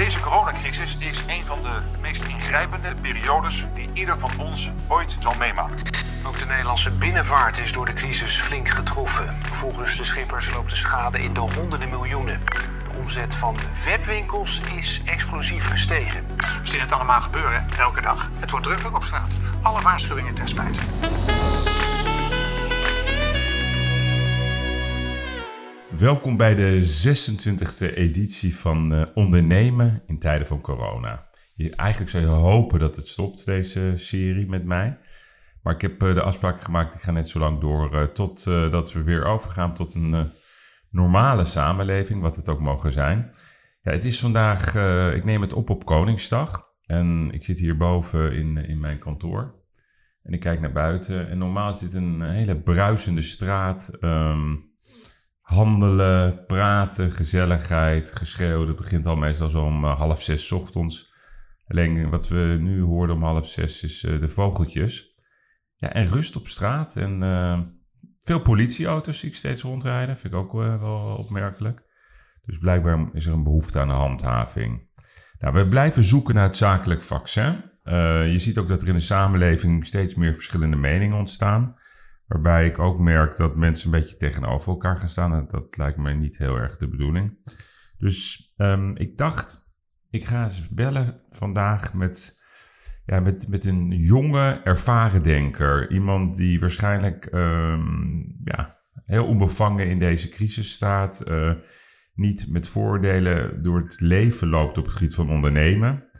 Deze coronacrisis is een van de meest ingrijpende periodes die ieder van ons ooit zal meemaken. Ook de Nederlandse binnenvaart is door de crisis flink getroffen. Volgens de schippers loopt de schade in de honderden miljoenen. De omzet van webwinkels is explosief gestegen. We zien het allemaal gebeuren, elke dag. Het wordt drukker op straat. Alle waarschuwingen ten spijt. Welkom bij de 26e editie van uh, Ondernemen in tijden van corona. Eigenlijk zou je hopen dat het stopt, deze serie met mij. Maar ik heb uh, de afspraak gemaakt, ik ga net zo lang door uh, tot dat we weer overgaan tot een normale samenleving, wat het ook mogen zijn. Ja, het is vandaag, ik neem het op op Koningsdag. En ik zit hierboven in, in mijn kantoor. En ik kijk naar buiten. En normaal is dit een hele bruisende straat. Um, handelen, praten, gezelligheid, geschreeuw. Dat begint al meestal zo om uh, half zes ochtends. Alleen wat we nu hoorden om half zes is uh, de vogeltjes. Ja, en rust op straat. En veel politieauto's zie ik steeds rondrijden. Vind ik ook wel opmerkelijk. Dus blijkbaar is er een behoefte aan de handhaving. Nou, we blijven zoeken naar het zakelijk vaccin. je ziet ook dat er in de samenleving steeds meer verschillende meningen ontstaan. Waarbij ik ook merk dat mensen een beetje tegenover elkaar gaan staan. En dat lijkt me niet heel erg de bedoeling. Dus um, ik dacht, ik ga eens bellen vandaag met, ja, met, met een jonge, ervaren denker. Iemand die waarschijnlijk um, ja, heel onbevangen in deze crisis staat. Uh, niet met voordelen door het leven loopt op het gebied van ondernemen.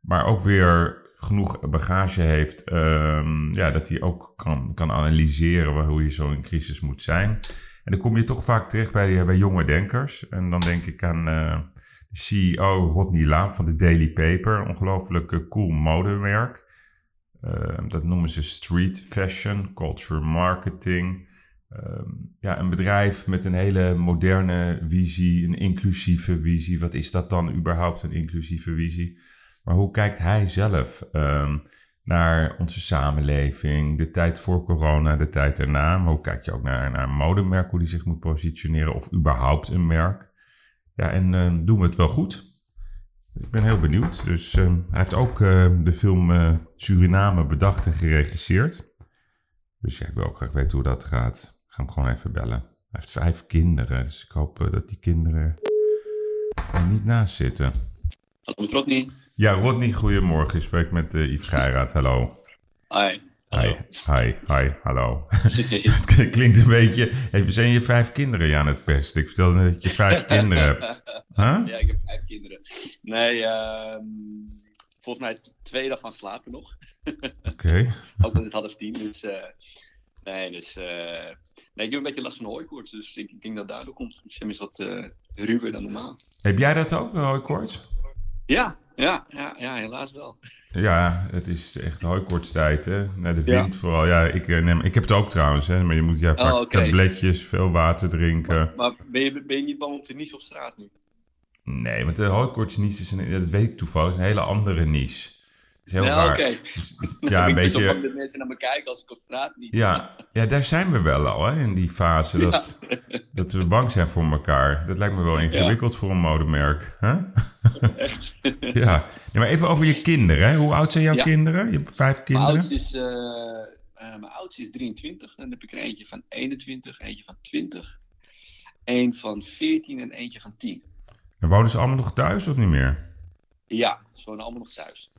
Maar ook weer genoeg bagage heeft, um, ja, dat hij ook kan, kan analyseren hoe je zo in crisis moet zijn. En dan kom je toch vaak terecht bij, bij jonge denkers. En dan denk ik aan uh, de CEO Rodney Laap van de Daily Paper, ongelooflijk cool modemerk. Uh, dat noemen ze street fashion, culture marketing. Uh, ja, een bedrijf met een hele moderne visie, een inclusieve visie. Wat is dat dan überhaupt, een inclusieve visie? Maar hoe kijkt hij zelf um, naar onze samenleving, de tijd voor corona, de tijd erna? Hoe kijk je ook naar, naar een modemerk, hoe die zich moet positioneren of überhaupt een merk? Ja, en uh, doen we het wel goed? Ik ben heel benieuwd. Dus uh, hij heeft ook uh, de film uh, Suriname bedacht en geregisseerd. Dus ja, ik wil ook graag weten hoe dat gaat. Ik ga hem gewoon even bellen. Hij heeft vijf kinderen, dus ik hoop dat die kinderen er niet naast zitten. Hallo, Rodney. Ja, Rodney, goedemorgen. Je spreekt met uh, Yves Geiraat. Hallo. Hi. Hi, hi, hi, hallo. het klinkt een beetje... Hey, zijn je vijf kinderen aan het pesten? Ik vertelde net dat je vijf kinderen hebt. Huh? Ja, ik heb vijf kinderen. Nee, uh, volgens mij twee daarvan slapen nog. Oké. Okay. Ook met het half tien, dus... Uh, nee, dus... Nee, ik heb een beetje last van hooikoorts, dus ik, ik denk dat daardoor komt. Stem is wat ruwer dan normaal. Heb jij dat ook, hooikoorts? Ja, ja, ja, ja, helaas wel. Ja, het is echt hooikortstijd, hè? Naar de wind ja. vooral. Ja, ik, neem, ik heb het ook trouwens, hè? Maar je moet ja, vaak oh, okay. tabletjes, veel water drinken. Maar, maar, ben, je, ben je niet bang om te niezen op straat nu? Nee, want de hooikoortsnies is, een, dat weet ik toevallig, is een hele andere nies is heel ja. Okay. Ja, een beetje. Dat de mensen naar me kijken als ik op straat niet. Ja, ja daar zijn we wel al, hè, in die fase dat, ja. dat we bang zijn voor elkaar. Dat lijkt me wel ingewikkeld ja. voor een modemerk. Echt? ja. maar even over je kinderen. Hè? Hoe oud zijn jouw kinderen? Je hebt vijf kinderen. Mijn oudste, is, uh, uh, mijn oudste is 23. En dan heb ik er eentje van 21, eentje van 20, een van 14 en eentje van 10. En wonen ze allemaal nog thuis of niet meer? Ja, ze wonen allemaal nog thuis.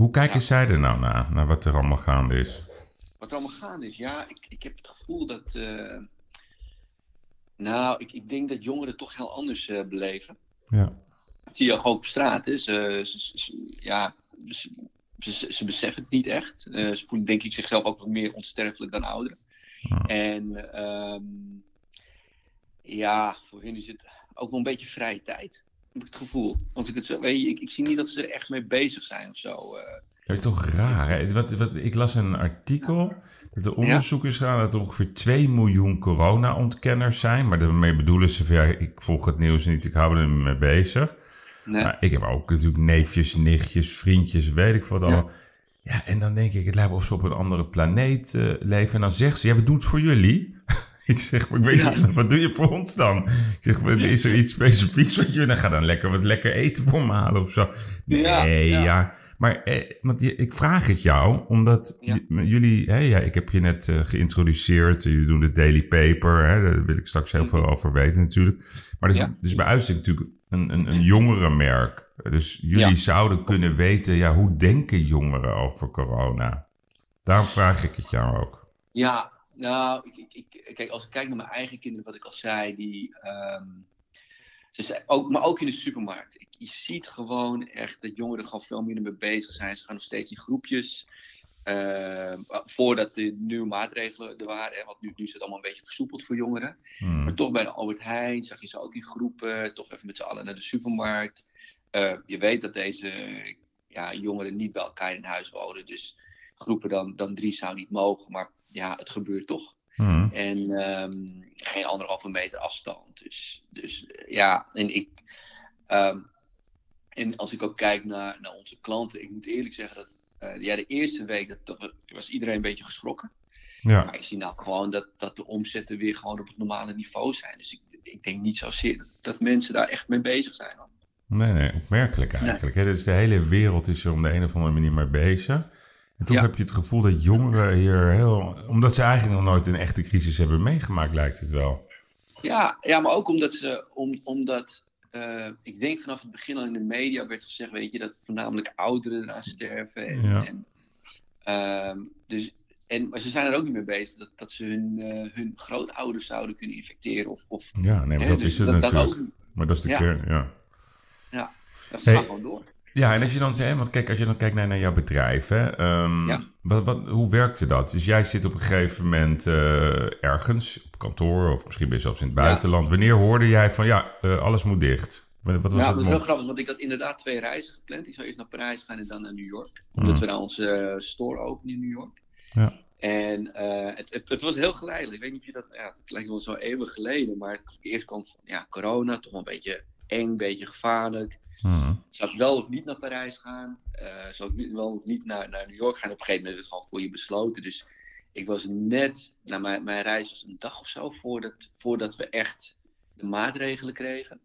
Hoe kijken ja. zij er nou naar, naar wat er allemaal gaande is? Wat er allemaal gaande is? Ja, ik, ik heb het gevoel dat. Uh, nou, ik, ik denk dat jongeren toch heel anders uh, beleven. Ja. Dat zie je ook op straat. Hè. Ze, ze, ze ja, ze, ze, beseffen het niet echt. Uh, ze voelen, denk ik, zichzelf ook wat meer onsterfelijk dan ouderen. Ja. En um, ja, voor hen is het ook wel een beetje vrije tijd heb ik het gevoel. Als ik het zo weet, ik, ik zie niet dat ze er echt mee bezig zijn of zo. Uh. Dat is toch raar, hè? Wat, wat, ik las een artikel dat er onderzoekers gaan dat er ongeveer 2 miljoen corona-ontkenners zijn. Maar daarmee bedoelen ze, ja, ik volg het nieuws niet, ik hou er niet mee bezig. Nee. Maar ik heb ook natuurlijk neefjes, nichtjes, vriendjes, weet ik wat allemaal. Ja. ja, en dan denk ik, het lijkt of ze op een andere planeet uh, leven. En dan zegt ze, ja, we doen het voor jullie. Ik zeg, maar ik weet Ja. niet, wat doe je voor ons dan? Ik zeg, is er iets specifieks wat je... Dan ga dan lekker wat lekker eten voor me halen of zo. Nee, Ja, ja. ja. Maar eh, want je- ik vraag het jou, omdat jullie... Hè, ja, ik heb je net eh, geïntroduceerd. Jullie doen de Daily Paper. Hè, daar wil ik straks heel veel over weten natuurlijk. Maar dat is, Ja. dus bij uitstek natuurlijk een, een, een jongerenmerk. Dus jullie zouden kunnen weten... Ja, hoe denken jongeren over corona? Daarom vraag ik het jou ook. Ja, nou, kijk, als ik kijk naar mijn eigen kinderen, wat ik al zei, die. ehm, ze zijn ook, maar ook in de supermarkt. Ik, je ziet gewoon echt dat jongeren gewoon veel minder mee bezig zijn. Ze gaan nog steeds in groepjes. Ehm, voordat de nieuwe maatregelen er waren, hè, want nu, nu is het allemaal een beetje versoepeld voor jongeren. Hmm. Maar toch bij de Albert Heijn zag je ze ook in groepen, toch even met z'n allen naar de supermarkt. Eh, je weet dat deze ja, jongeren niet bij elkaar in huis wonen, dus groepen dan, dan drie zou niet mogen, maar ja, het gebeurt toch. Hmm. En ehm, geen anderhalve meter afstand. Dus, dus eh, ja, en ik. ehm, en als ik ook kijk naar, naar onze klanten, ik moet eerlijk zeggen dat eh, ja, de eerste week dat, dat was iedereen een beetje geschrokken. Ja. Maar ik zie nou gewoon dat, dat de omzetten weer gewoon op het normale niveau zijn. Dus ik, ik denk niet zozeer dat, dat mensen daar echt mee bezig zijn. Nee, nee, opmerkelijk eigenlijk. hè. Dus de hele wereld is er om de een of andere manier mee bezig. En toch Ja. heb je het gevoel dat jongeren hier heel... Omdat ze eigenlijk nog nooit een echte crisis hebben meegemaakt, lijkt het wel. Ja, ja, maar ook omdat ze, om, omdat eh, ik denk vanaf het begin al in de media werd gezegd, weet je, dat voornamelijk ouderen eraan sterven. En, Ja. en, ehm, dus, en, maar ze zijn er ook niet mee bezig dat, dat ze hun, eh, hun grootouders zouden kunnen infecteren. Of, of, Ja, nee, maar hè, dat dus is het dat, dat natuurlijk. ook, Maar dat is de Ja. kern, ja. dat Hey. gaat gewoon door. Ja, en als je dan zegt, want kijk, als je dan kijkt naar, naar jouw bedrijf, hè, ehm, Ja. wat, wat, hoe werkte dat? Dus jij zit op een gegeven moment eh, ergens op kantoor, of misschien ben je zelfs in het Ja. buitenland. Wanneer hoorde jij van, ja, eh, alles moet dicht? Wat, was Ja, dat is heel grappig, want ik had inderdaad twee reizen gepland. Ik zou eerst naar Parijs gaan en dan naar New York. Omdat Mm. we daar onze eh, store openen in New York. Ja. En het, het, het was heel geleidelijk. Ik weet niet of je dat... Ja, het lijkt wel zo eeuwig geleden. Maar eerst kwam ja, corona, toch een beetje eng, een beetje gevaarlijk. Mhm. Zou ik wel of niet naar Parijs gaan? Eh, zou ik wel of niet naar, naar New York gaan? Op een gegeven moment is het gewoon voor je besloten. Dus ik was net... Nou, mijn, mijn reis was een dag of zo voordat, voordat we echt de maatregelen kregen.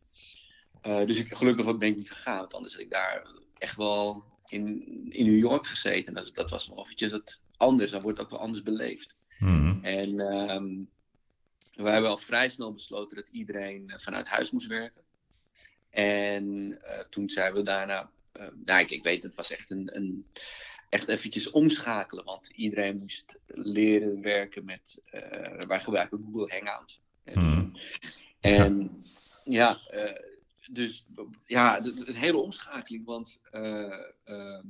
Eh, dus ik, gelukkig ben ik niet gegaan, want anders had ik daar echt wel in, in New York gezeten. Dat, dat was wel eventjes het anders, dan wordt het ook wel anders beleefd. Mhm. En ehm wij hebben al vrij snel besloten dat iedereen eh, vanuit huis moest werken. En eh, toen zijn we daarna, eh, nou ik, ik weet het was echt een, een echt eventjes omschakelen, want iedereen moest leren werken met, eh, wij gebruiken Google Hangout. En, Mhm. en ja, dus ja, een hele omschakeling, want eh, ehm,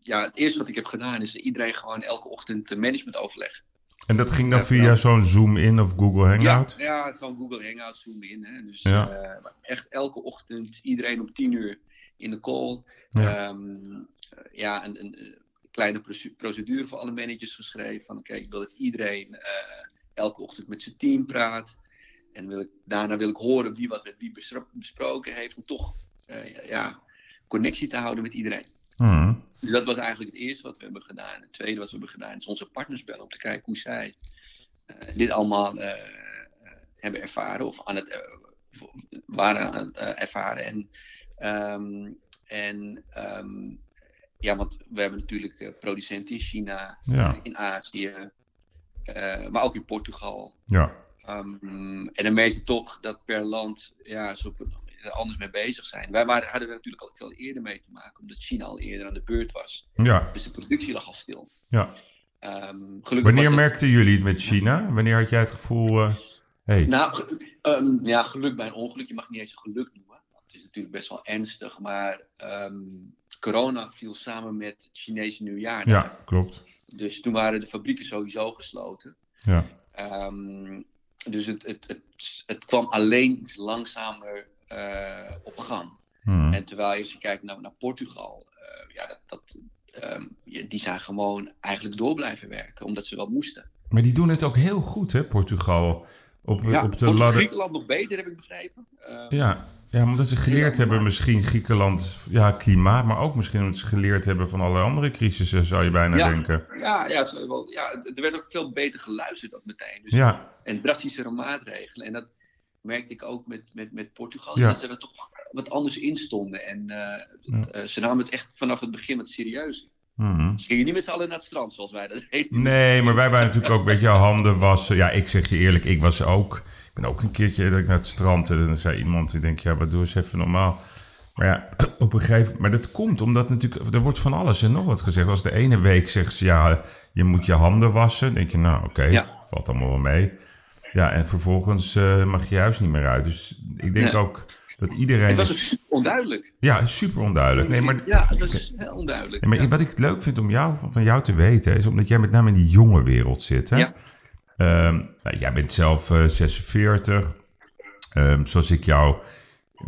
ja, het eerste wat ik heb gedaan is iedereen gewoon elke ochtend managementoverleg. En dat ging dan via zo'n Zoom-in of Google Hangout? Ja, ja, gewoon Google Hangout zoomen in. Hè. Dus Ja. eh, echt elke ochtend iedereen om tien uur in de call. Ja. Ehm, eh, ja, een, een, kleine proce- procedure voor alle managers geschreven. Van oké, ik wil dat iedereen eh, elke ochtend met zijn team praat. En wil ik, daarna wil ik horen wie wat met wie besproken heeft. Om toch ja, connectie te houden met iedereen. Mhm. Dus dat was eigenlijk het eerste wat we hebben gedaan. Het tweede wat we hebben gedaan is onze partners bellen om te kijken hoe zij eh, dit allemaal eh, eh, hebben ervaren of aan het waren aan het ervaren. En, ehm, en ehm, ja, want we hebben natuurlijk producenten in China, Ja. in Azië, maar ook in Portugal. Ja. Ehm, en dan merk je toch dat per land ja, er anders mee bezig zijn. Wij waren, hadden er natuurlijk al veel eerder mee te maken, omdat China al eerder aan de beurt was. Ja. Dus de productie lag al stil. ja. Ehm, gelukkig Wanneer het- merkten jullie het met China? Wanneer had jij het gevoel... eh, hey, Nou, ehm, ja, geluk bij een ongeluk. Je mag niet eens een geluk noemen. Want het is natuurlijk best wel ernstig. Maar ehm, corona viel samen met het Chinese nieuwjaar. ja, klopt. Dus toen waren de fabrieken sowieso gesloten. Ja. Dus het, het, het, het kwam alleen iets langzamer eh, op gang. Mhm. En terwijl als je kijkt naar, naar Portugal, eh, ja, dat, dat, ehm, die zijn gewoon eigenlijk door blijven werken, omdat ze wel moesten. Maar die doen het ook heel goed, hè, Portugal. op, Ja, op de ladder. Griekenland nog beter, heb ik begrepen. Eh, Ja, ja, omdat ze geleerd hebben misschien Griekenland, ja, klimaat, maar ook misschien omdat ze geleerd hebben van alle andere crisissen, zou je bijna Ja. denken. ja, ja, wel, ja, er werd ook veel beter geluisterd ook meteen. Dus, Ja, En drastischere maatregelen. En dat merkte ik ook met, met, met Portugal, Ja. dat ze er toch wat anders in stonden. En eh, Ja. eh, ze namen het echt vanaf het begin wat serieus. mhm. Ze gingen niet met z'n allen naar het strand, zoals wij dat deden. Nee, maar wij waren natuurlijk ook, weet je, handen wassen. Ja, ik zeg je eerlijk, ik was ook. Ik ben ook een keertje dat ik naar het strand en dan zei iemand, ik denk, ja, wat doe eens even normaal. Maar ja, op een gegeven moment, maar dat komt omdat natuurlijk, er wordt van alles en nog wat gezegd. Als de ene week zegt ze, ja, je moet je handen wassen, dan denk je, nou, oké, Ja. valt allemaal wel mee. Ja, en vervolgens eh, mag je juist niet meer uit. Dus ik denk ook dat iedereen... Het was ook is- super onduidelijk. ja, super onduidelijk. Nee, maar Ja, het was heel onduidelijk. ja, maar Ja. wat ik leuk vind om jou, van jou te weten, is omdat jij met name in die jonge wereld zit. Hè? Ja. Ehm, nou, jij bent zelf eh, 46. Ehm, zoals ik jou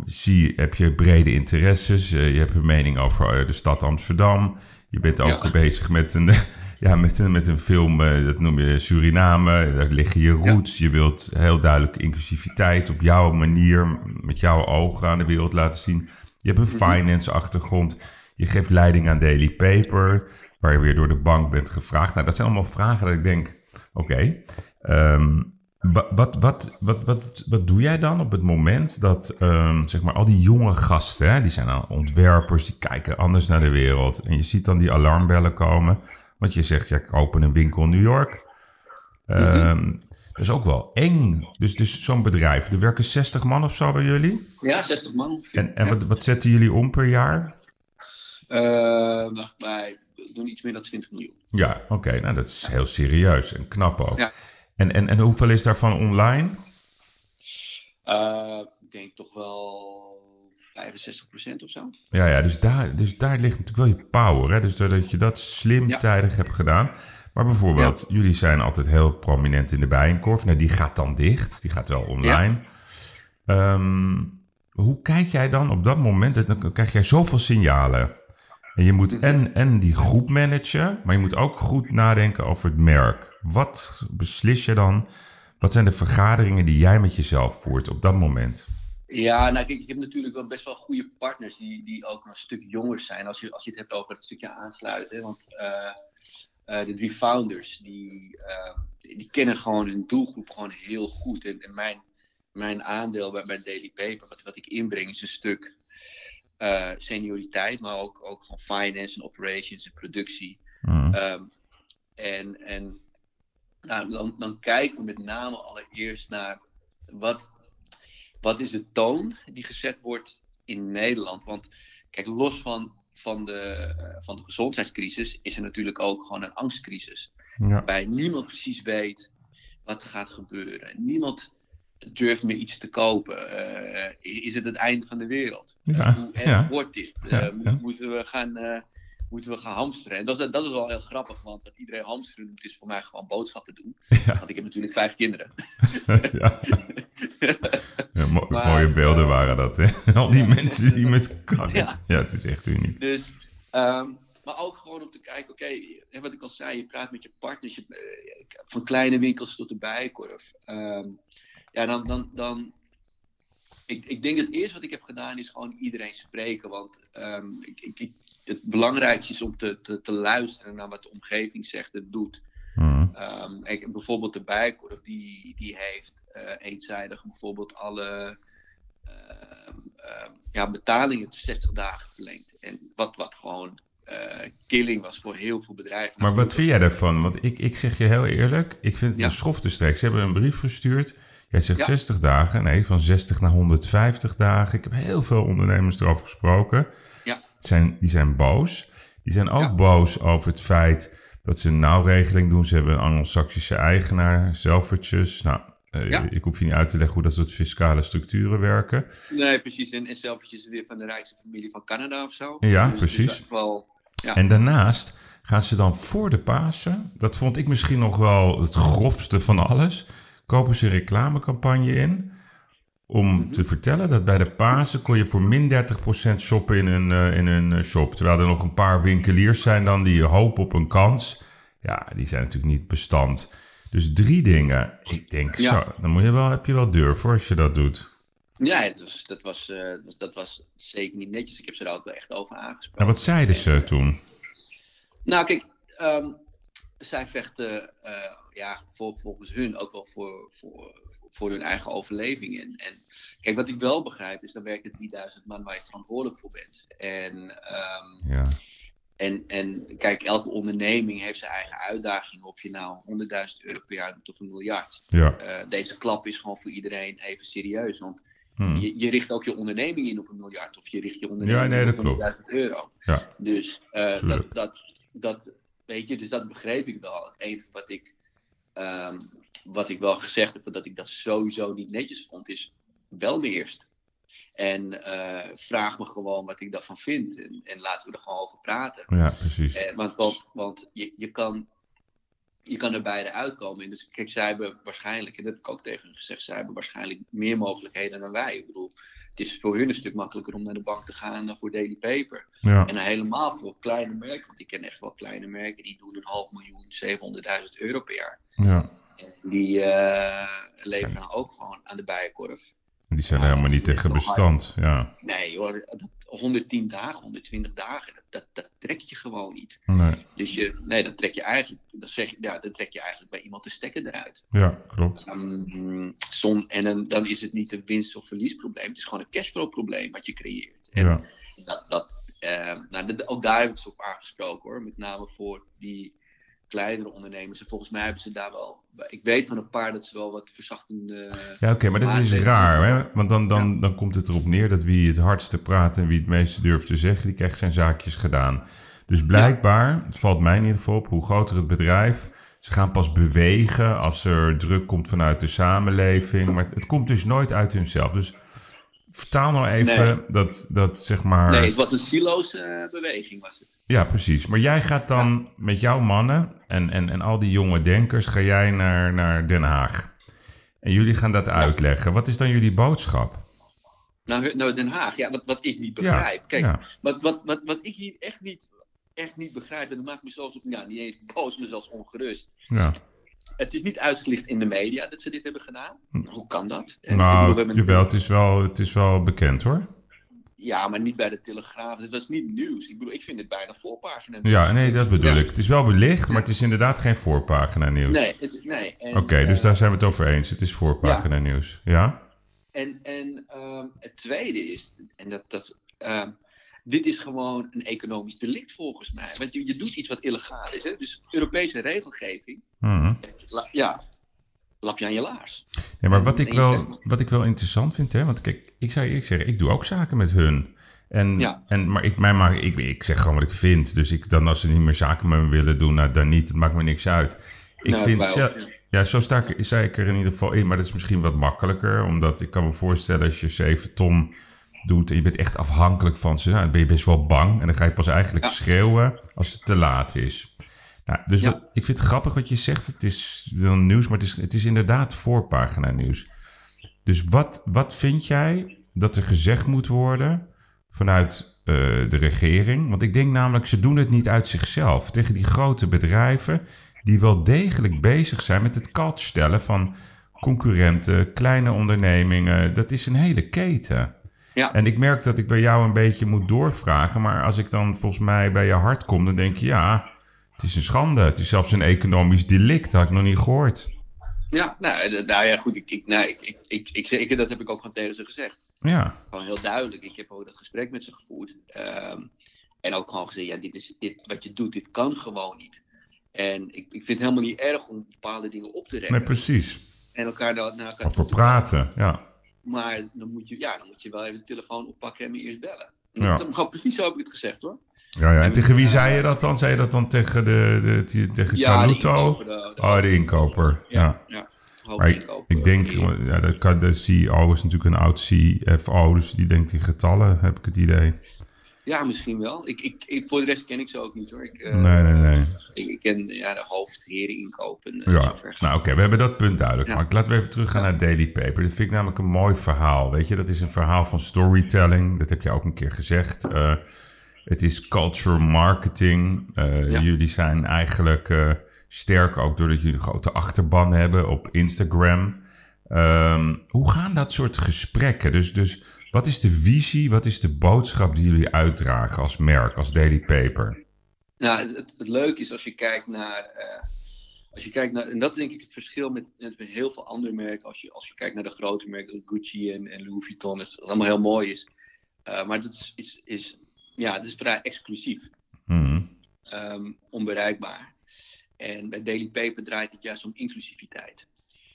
zie, heb je brede interesses. Eh, je hebt een mening over eh, de stad Amsterdam. Je bent ook bezig met een, ja, met, een, met een film, eh, dat noem je Suriname. Daar liggen je roots. Je wilt heel duidelijk inclusiviteit op jouw manier, met jouw ogen aan de wereld laten zien. Je hebt een finance achtergrond. Je geeft leiding aan Daily Paper, waar je weer door de bank bent gevraagd. Nou, dat zijn allemaal vragen dat ik denk, oké, ehm, wa- wat, wat, wat, wat, wat doe jij dan op het moment dat, ehm, zeg maar, al die jonge gasten, hè, die zijn dan ontwerpers, die kijken anders naar de wereld. En je ziet dan die alarmbellen komen, want je zegt, ja, ik open een winkel in New York. Ehm, Dat is ook wel eng. Dus, dus zo'n bedrijf, er werken 60 man of zo bij jullie. Ja, 60 man ongeveer. En, wat, wat zetten jullie om per jaar? Wij doen iets meer dan 20 miljoen. Ja, oké. nou, dat is heel serieus en knap ook. Ja. En, en, en hoeveel is daarvan online? Eh, ik denk toch wel 65% of zo. Ja, ja dus, daar, dus daar ligt natuurlijk wel je power. Hè? Dus dat je dat slim Ja. tijdig hebt gedaan. Maar bijvoorbeeld, jullie zijn altijd heel prominent in de Bijenkorf. Nou, die gaat dan dicht. Die gaat wel online. Ehm, hoe kijk jij dan op dat moment? Dan krijg jij zoveel signalen. En je moet en, en die groep managen, maar je moet ook goed nadenken over het merk. Wat beslis je dan? Wat zijn de vergaderingen die jij met jezelf voert op dat moment? Ja, nou kijk, ik heb natuurlijk wel best wel goede partners die, die ook een stuk jonger zijn. Als je, als je het hebt over het stukje aansluiten. Want eh, eh, de drie founders, die, eh, die kennen gewoon hun doelgroep gewoon heel goed. En, en mijn, mijn aandeel bij, bij Daily Paper, wat, wat ik inbreng, is een stuk eh, senioriteit. Maar ook, ook van finance en operations en productie. Hmm. Ehm, en en nou, dan, dan kijken we met name allereerst naar wat, wat is de toon die gezet wordt in Nederland. Want kijk, los van, van, de, eh, van de gezondheidscrisis is er natuurlijk ook gewoon een angstcrisis. Ja. Waarbij niemand precies weet wat er gaat gebeuren. Niemand durft meer iets te kopen. Eh, is het het einde van de wereld? Ja, hoe erg ja. wordt dit? Eh, moet-. Moeten we gaan moeten we gaan hamsteren. En dat is, dat is wel heel grappig, want dat iedereen hamsteren doet, is voor mij gewoon boodschappen doen. Ja. Want ik heb natuurlijk vijf kinderen. ja. Ja, mo- Maar, mooie beelden eh, waren dat, hè? Al die mensen die met karren. Ja. Ja. het is echt uniek. Dus, ehm, maar ook gewoon om te kijken, oké, wat ik al zei, je praat met je partners, je, eh, van kleine winkels tot de bijkorf. Ehm, ja, dan, dan, dan ik, ik denk het eerste wat ik heb gedaan is gewoon iedereen spreken. Want ehm, ik, ik, het belangrijkste is om te, te, te luisteren naar wat de omgeving zegt en doet. Ehm, ik, bijvoorbeeld de Bijenkorf, die, die heeft eenzijdig bijvoorbeeld alle ehm, ehm, ja, betalingen tot 60 dagen verlengd. En wat, wat gewoon eh, killing was voor heel veel bedrijven. Maar wat vind jij daarvan? Want ik, ik zeg je heel eerlijk, ik vind het Ja. een schoftestrek. Ze hebben een brief gestuurd. Jij zegt Ja. 60 dagen. Nee, van 60 naar 150 dagen. Ik heb heel veel ondernemers erover gesproken. Ja. Zijn, die zijn boos. Die zijn ook Ja. boos over het feit dat ze een nauwregeling doen. Ze hebben een Anglo-Saxische eigenaar, Selfridges. Nou, eh, Ja. ik hoef je niet uit te leggen hoe dat soort fiscale structuren werken. Nee, precies. En, en zelfs is weer van de rijkste familie van Canada of zo. Ja, Dus precies. wel, ja. En daarnaast gaan ze dan voor de Pasen, dat vond ik misschien nog wel het grofste van alles, kopen ze een reclamecampagne in om Mhm. te vertellen dat bij de Pasen kon je voor min 30% shoppen in een, eh, in een eh, shop. Terwijl er nog een paar winkeliers zijn dan die hopen op een kans. Ja, die zijn natuurlijk niet bestand. Dus drie dingen. Ik denk, Ja. zo, dan moet je wel, heb je wel durf voor als je dat doet. Ja, het was, dat, was, eh, dat, was, zeker niet netjes. Ik heb ze daar ook wel echt over aangesproken. En wat zeiden ze toen? Nou, kijk, ehm, zij vechten eh, ja, voor, volgens hun ook wel voor, voor, voor hun eigen overleving. En, en kijk, wat ik wel begrijp is, dan werken 3000 man waar je verantwoordelijk voor bent. En, ehm, Ja, en, en kijk, elke onderneming heeft zijn eigen uitdagingen. Of je nou 100.000 euro per jaar doet of een miljard. ja. Eh, deze klap is gewoon voor iedereen even serieus. Want Hm. je, je richt ook je onderneming in op een miljard. Of je richt je onderneming Ja, nee, dat op klopt. 100.000 euro. Ja. Dus eh, dat, dat, dat, weet je, dus dat begreep ik wel. Het enige wat ik, ehm, wat ik wel gezegd heb, dat ik dat sowieso niet netjes vond, is wel me eerst. En eh, vraag me gewoon wat ik daarvan vind. En, en laten we er gewoon over praten. ja, precies. Eh, want want, want je, je, kan, je kan er beide uitkomen. En dus, kijk, zij hebben waarschijnlijk, en dat heb ik ook tegen hen gezegd, zij hebben waarschijnlijk meer mogelijkheden dan wij. Ik bedoel, het is voor hun een stuk makkelijker om naar de bank te gaan dan voor Daily Paper. Ja, En helemaal voor kleine merken, want ik ken echt wel kleine merken die doen een half miljoen, 700.000 euro per jaar. ja. En die eh, leveren dan ook gewoon aan de bijenkorf. Die zijn Ja, helemaal niet dat tegen bestand. Ja, Nee hoor, dat- 110 dagen, 120 dagen, dat, dat, dat trek je gewoon niet. nee. Dus je, nee, dan trek je eigenlijk, dan zeg je, ja, dan trek je eigenlijk bij iemand de stekker eruit. Ja, klopt. Ehm, en dan, dan is het niet een winst- of verliesprobleem, het is gewoon een cashflow probleem wat je creëert. En Ja, dat, dat, eh, nou, dat- ook daar heb ik ze op aangesproken hoor, met name voor die kleinere ondernemers. En volgens mij hebben ze daar wel, ik weet van een paar dat ze wel wat verzachtende... ja oké, maar dat is het- raar. Hè? Want dan, dan, dan komt het erop neer dat wie het hardste praat en wie het meeste durft te zeggen, die krijgt zijn zaakjes gedaan. Dus blijkbaar, het valt mij in ieder geval op, hoe groter het bedrijf, ze gaan pas bewegen als er druk komt vanuit de samenleving. Maar het komt dus nooit uit hunzelf. Dus vertaal nou even Nee. dat, dat zeg maar... Nee, het was een silo's eh, beweging was het. Ja, precies. Maar jij gaat dan met jouw mannen en, en, en al die jonge denkers, ga jij naar, naar Den Haag. En jullie gaan dat uitleggen. Wat is dan jullie boodschap? Nou, nou Den Haag, ja, wat, wat ik niet begrijp. Kijk, ja. Wat, wat, wat, wat ik hier echt niet, echt niet begrijp, en dat maakt me zelfs, ja, niet eens boos, maar zelfs ongerust. Ja. Het is niet uitgelicht in de media dat ze dit hebben gedaan. Hoe kan dat? Bedoel, Nou, jawel, het is wel, het is wel bekend hoor. Ja, maar niet bij de Telegraaf. Het was niet nieuws. Ik bedoel, ik vind het bijna voorpagina. Ja, nee, dat bedoel Ja. ik. Het is wel belicht, maar het is inderdaad geen voorpagina nieuws. Nee, het, nee. Oké, dus eh, daar zijn we het over eens. Het is voorpagina nieuws. Ja? En, en ehm, het tweede is, en dat, dat, ehm, dit is gewoon een economisch delict volgens mij. Want je, je doet iets wat illegaal is. Hè? Dus Europese regelgeving, Mhm. ja, lap je aan je laars. Ja, maar wat ik, wel, wat ik wel interessant vind, hè, want kijk, ik zou eerlijk zeggen, ik doe ook zaken met hun. En, Ja. en, maar ik, mij maar, ik, ik zeg gewoon wat ik vind. Dus ik, dan als ze niet meer zaken met me willen doen, nou, dan niet. Het maakt me niks uit. Ik Nou, vind zelf, ja. zo sta ik, sta ik er in ieder geval in. Maar dat is misschien wat makkelijker. Omdat ik kan me voorstellen als je 7 ton doet en je bent echt afhankelijk van ze. Nou, dan ben je best wel bang. En dan ga je pas eigenlijk Ja. schreeuwen als het te laat is. Nou, dus Ja. ik vind het grappig wat je zegt. Het is wel nieuws, maar het is, het is inderdaad voorpagina nieuws. Dus wat, wat vind jij dat er gezegd moet worden vanuit eh, de regering? Want ik denk namelijk, ze doen het niet uit zichzelf. Tegen die grote bedrijven die wel degelijk bezig zijn met het kalt stellen van concurrenten, kleine ondernemingen. Dat is een hele keten. Ja. En ik merk dat ik bij jou een beetje moet doorvragen. Maar als ik dan volgens mij bij je hart kom, dan denk je ja, het is een schande. Het is zelfs een economisch delict. Dat had ik nog niet gehoord. Ja, nou, nou ja, goed. Ik, ik, nou, ik, ik, ik, ik, ik- dat heb ik ook gewoon tegen ze gezegd. Ja, Gewoon heel duidelijk. Ik heb ook dat gesprek met ze gevoerd. Ehm, en ook gewoon gezegd, ja, dit is, dit, wat je doet, dit kan gewoon niet. En ik, ik vind het helemaal niet erg om bepaalde dingen op te rekken. nee, precies. en elkaar naar, naar elkaar Over toe te praten. praten, ja. Maar dan moet, je, ja, dan moet je wel even de telefoon oppakken en me eerst bellen. Ja. Dat, gewoon precies zo heb ik het gezegd hoor. Ja, ja. En tegen wie zei je dat dan? Zei je dat dan tegen, de, de, te- tegen Ja, de Caluto? de- de- Oh, de inkoper. Ja. ja. Maar ik, ik denk, ja, de, de CEO is natuurlijk een oud CFO, dus die denkt in getallen, heb ik het idee. Ja, misschien wel. Ik, ik, ik, voor de rest ken ik ze ook niet hoor. Ik, eh, Nee, nee, nee. Ik, ik ken ja, de hoofdheren inkopen. eh, Ja, nou oké, we hebben dat punt duidelijk Ja. gemaakt. Laten we even teruggaan naar Daily Paper. Dat vind ik namelijk een mooi verhaal. Weet je, dat is een verhaal van storytelling. Dat heb je ook een keer gezegd. Eh, het is culture marketing. Eh, Ja. Jullie zijn eigenlijk, eh, sterk ook doordat jullie een grote achterban hebben op Instagram. Ehm, hoe gaan dat soort gesprekken? Dus, dus wat is de visie, wat is de boodschap die jullie uitdragen als merk, als Daily Paper? Nou, het, het, leuke is als je kijkt naar. eh, als je kijkt naar. En dat is denk ik het verschil met, met heel veel andere merken. Als je, als je kijkt naar de grote merken, Gucci en, en Louis Vuitton, dat het allemaal heel mooi is. Eh, maar dat is, is, is, ja, dat is vrij exclusief. Mhm. ehm, onbereikbaar. En bij Daily Paper draait het juist om inclusiviteit.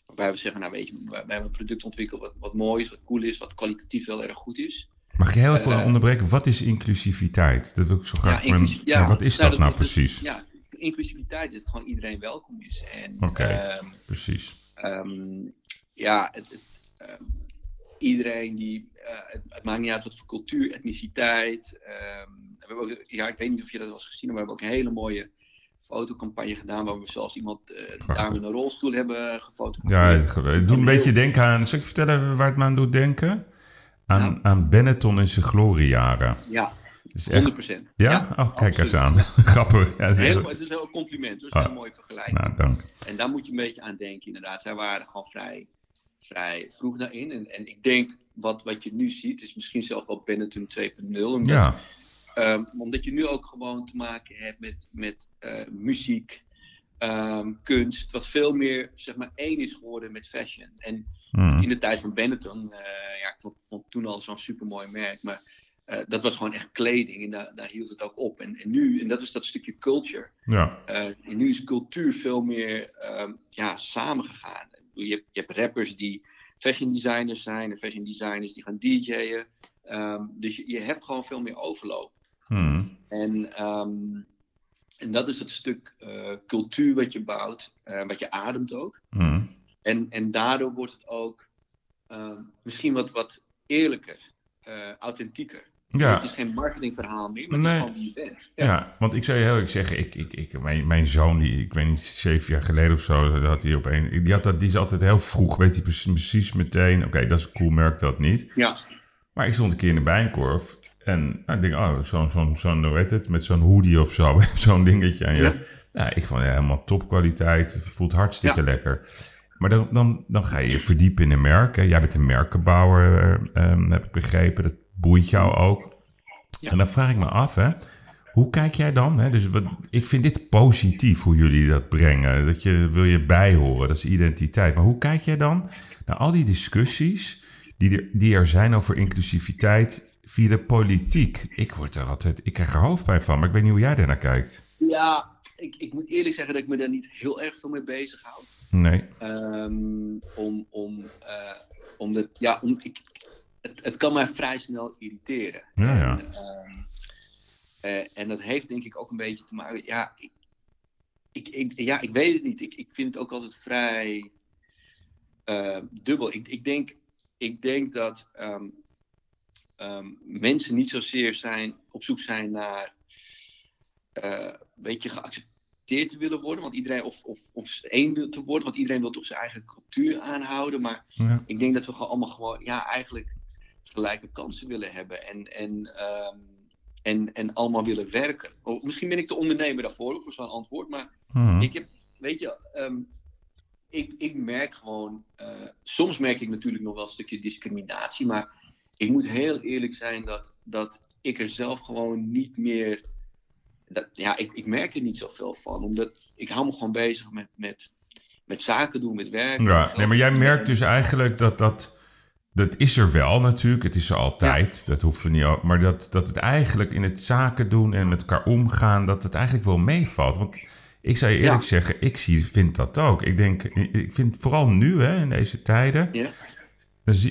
Waarbij we zeggen, nou weet je, we hebben een product ontwikkeld wat, wat mooi is, wat cool is, wat kwalitatief heel erg goed is. Mag je heel even Eh, onderbreken? Wat is inclusiviteit? Dat wil ik zo graag voor inclusie- een- ja, Wat is nou, dat nou precies? ja, inclusiviteit is dat gewoon iedereen welkom is. En Oké. ehm, Precies. Ehm, ja, het, het, iedereen die. eh, het, het maakt niet uit wat voor cultuur, etniciteit. ehm, we hebben ook, ja, ik weet niet of je dat wel eens gezien maar we hebben ook een hele mooie fotocampagne gedaan. Waar we zelfs iemand Prachtig. daar met een rolstoel hebben Ja, gefotografeerd. het ge- het doet een beetje denken aan... Zal ik je vertellen waar het me aan doet denken? Aan, Nou. aan Benetton in zijn gloriejaren. Ja, Dat is echt... 100%. Ja? oh, kijk eens aan. Grappig. Ja, is Heel, echt- het is een compliment, dus Ah. een heel mooie vergelijking. Nou, dank. En daar moet je een beetje aan denken, inderdaad. Zij waren gewoon vrij, vrij vroeg daarin. En, en ik denk, wat, wat je nu ziet, is misschien zelfs wel Benetton 2.0. Omdat, Ja, ehm, omdat je nu ook gewoon te maken hebt met, met eh, muziek, ehm, kunst, wat veel meer, zeg maar, één is geworden met fashion. En Hm. in de tijd van Benetton, eh, ja, ik vond, vond toen al zo'n supermooi merk, maar eh, dat was gewoon echt kleding en daar, daar hield het ook op. En, en nu, en dat is dat stukje culture. ja. En nu is cultuur veel meer ehm, ja, samengegaan. Je hebt, je hebt rappers die fashion designers zijn en fashion designers die gaan DJ'en. Ehm, dus je, je hebt gewoon veel meer overloop. Hm. En, ehm, en dat is het stuk eh, cultuur wat je bouwt, eh, wat je ademt ook. Hm. En, en daardoor wordt het ook ehm, misschien wat, wat eerlijker, eh, authentieker. Ja. Het is geen marketingverhaal meer, maar het Nee. is gewoon wie je bent. Ja. want ik zou je heel eerlijk zeggen, ik, ik, ik, mijn, mijn zoon, die, ik weet niet, zeven jaar geleden of zo, had hij op een, die, had dat, die is altijd heel vroeg, weet hij precies, meteen, oké, dat is een cool merk, dat niet. ja. Maar ik stond een keer in de bijenkorf en nou, ik denk, oh, zo'n, zo'n, zo'n, hoe heet het, met zo'n hoodie of zo, zo'n dingetje aan je. Ja. Ja. ik vond het helemaal topkwaliteit, voelt hartstikke Ja. lekker. Maar dan, dan, dan ga je je verdiepen in een merk. hè. Jij bent een merkenbouwer, eh, ehm, heb ik begrepen. Dat boeit jou ook. Ja. En dan vraag ik me af, hè, hoe kijk jij dan? Hè? Dus wat, ik vind dit positief hoe jullie dat brengen. Dat je wil je bijhoren, dat is identiteit. Maar hoe kijk jij dan naar al die discussies die er, die er zijn over inclusiviteit via de politiek? Ik word er altijd, ik krijg er hoofdpijn van, maar ik weet niet hoe jij daarnaar kijkt. Ja, ik, ik moet eerlijk zeggen dat ik me daar niet heel erg veel mee bezig hou. Nee. Ehm, om, om, eh, omdat, ja, om, ik, het, het kan mij vrij snel irriteren. Ja, ehm, eh, en dat heeft denk ik ook een beetje te maken. Ja, ik, ik, ik, ja, ik weet het niet. Ik, ik vind het ook altijd vrij eh, dubbel. Ik, ik, denk, ik denk dat ehm, ehm, mensen niet zozeer zijn, op zoek zijn naar eh, een beetje geaccepteerd te willen worden. Want iedereen, of, of, of één te worden, want iedereen wil toch zijn eigen cultuur aanhouden. Maar Ja. ik denk dat we gewoon allemaal gewoon, ja, eigenlijk gelijke kansen willen hebben. En, en, ehm, en, en allemaal willen werken. Oh, misschien ben ik de ondernemer daarvoor, voor zo'n antwoord. Maar Mhm. ik heb, weet je, ehm, ik, ik merk gewoon, eh, soms merk ik natuurlijk nog wel een stukje discriminatie, maar ik moet heel eerlijk zijn dat, dat ik er zelf gewoon niet meer, dat, ja, ik, ik merk er niet zoveel van, omdat ik hou me gewoon bezig met, met, met zaken doen, met werk. Ja, nee, maar jij merkt dus eigenlijk dat dat. Dat is er wel natuurlijk, het is er altijd, dat hoeven we niet ook. Maar dat, dat het eigenlijk in het zaken doen en met elkaar omgaan, dat het eigenlijk wel meevalt. Want ik zou je eerlijk Ja. zeggen, ik zie, vind dat ook. Ik denk, ik vind vooral nu, hè, in deze tijden. Ja,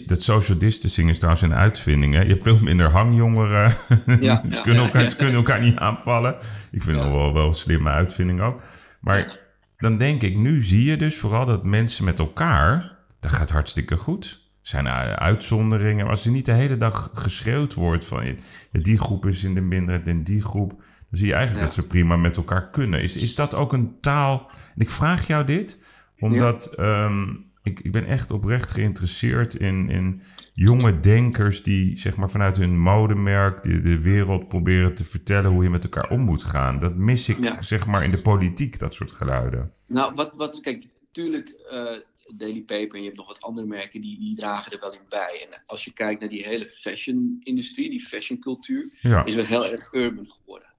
Dat social distancing is trouwens een uitvinding. Hè? Je hebt veel minder hangjongeren. Ja, ze ja, kunnen, elkaar, kunnen elkaar niet aanvallen. Ik vind het wel, wel een slimme uitvinding ook. Maar dan denk ik, nu zie je dus vooral dat mensen met elkaar, dat gaat hartstikke goed. Zijn uh, uitzonderingen, maar als er niet de hele dag geschreeuwd wordt van ja, die groep is in de minderheid en die groep, dan zie je eigenlijk Ja. dat we prima met elkaar kunnen. Is, is dat ook een taal? En ik vraag jou dit, omdat ehm, ik, ik ben echt oprecht geïnteresseerd in, in jonge denkers die zeg maar vanuit hun modemerk de, de wereld proberen te vertellen hoe je met elkaar om moet gaan. Dat mis ik zeg maar in de politiek, dat soort geluiden. Nou, wat, wat kijk, natuurlijk, eh, Daily Paper en je hebt nog wat andere merken, die, die dragen er wel in bij. En als je kijkt naar die hele fashion-industrie, die fashioncultuur, Ja, is wel heel erg urban geworden.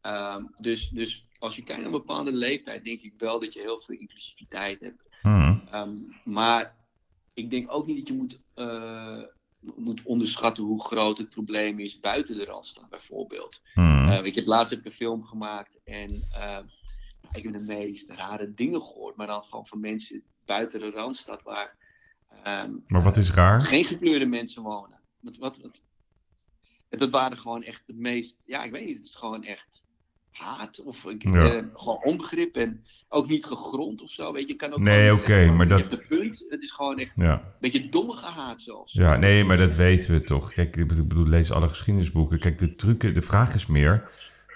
Ehm, dus, dus als je kijkt naar een bepaalde leeftijd, denk ik wel dat je heel veel inclusiviteit hebt. Hm. Ehm, maar ik denk ook niet dat je moet, eh, moet onderschatten hoe groot het probleem is buiten de Randstad, bijvoorbeeld. Eh, ik heb laatst heb ik een film gemaakt en ehm, ik heb de meest rare dingen gehoord, maar dan gewoon van mensen buiten de Randstad waar ehm, maar wat is raar? geen gekleurde mensen wonen. Wat, wat, dat waren gewoon echt de meest, ja, ik weet niet, het is gewoon echt haat of ik- Ja. eh, gewoon onbegrip en ook niet gegrond of zo, weet je. kan ook Nee, oké, maar dat- punt, het is gewoon echt Ja. een beetje dommige haat zelfs. Ja, nee, maar dat weten we toch. Kijk, ik bedoel, lees alle geschiedenisboeken. Kijk, de trucken, de vraag is meer.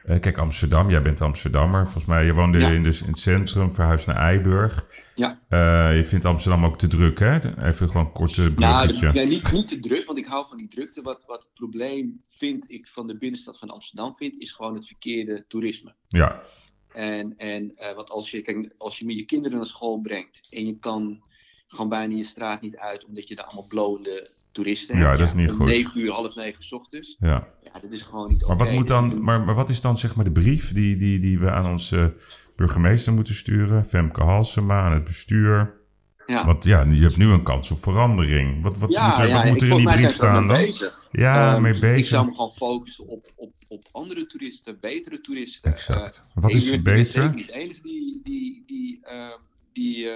Eh, kijk, Amsterdam, jij bent Amsterdammer. Volgens mij, je woonde Ja. in, dus in het centrum, verhuisd naar Eiburg. Ja. Eh, je vindt Amsterdam ook te druk, hè? Even gewoon een korte Nou, bruggetje. nee, niet, niet te druk, want ik hou van die drukte. Wat, wat het probleem vind ik van de binnenstad van Amsterdam vind, is gewoon het verkeerde toerisme. Ja, En, en eh, want als je, kijk, als je met je kinderen naar school brengt en je kan gewoon bijna je straat niet uit omdat je daar allemaal blowende toeristen Ja, hebt. dat is niet goed. 9 uur, half negen ochtends. ja. Ja, dat is gewoon niet Maar wat, moet dan, maar, maar wat is dan zeg maar de brief die, die, die we aan onze burgemeester moeten sturen? Femke Halsema, aan het bestuur. ja. Want ja, je hebt nu een kans op verandering. Wat, wat ja, moet er, ja, wat moet ik- er in die brief staan dan? bezig. Ja, Ehm, mee Ik bezig. zou me gewoon focussen op, op, op andere toeristen, betere toeristen. Exact. Eh, Wat ik is ben beter? zeker niet de enige die, die, die, ehm, die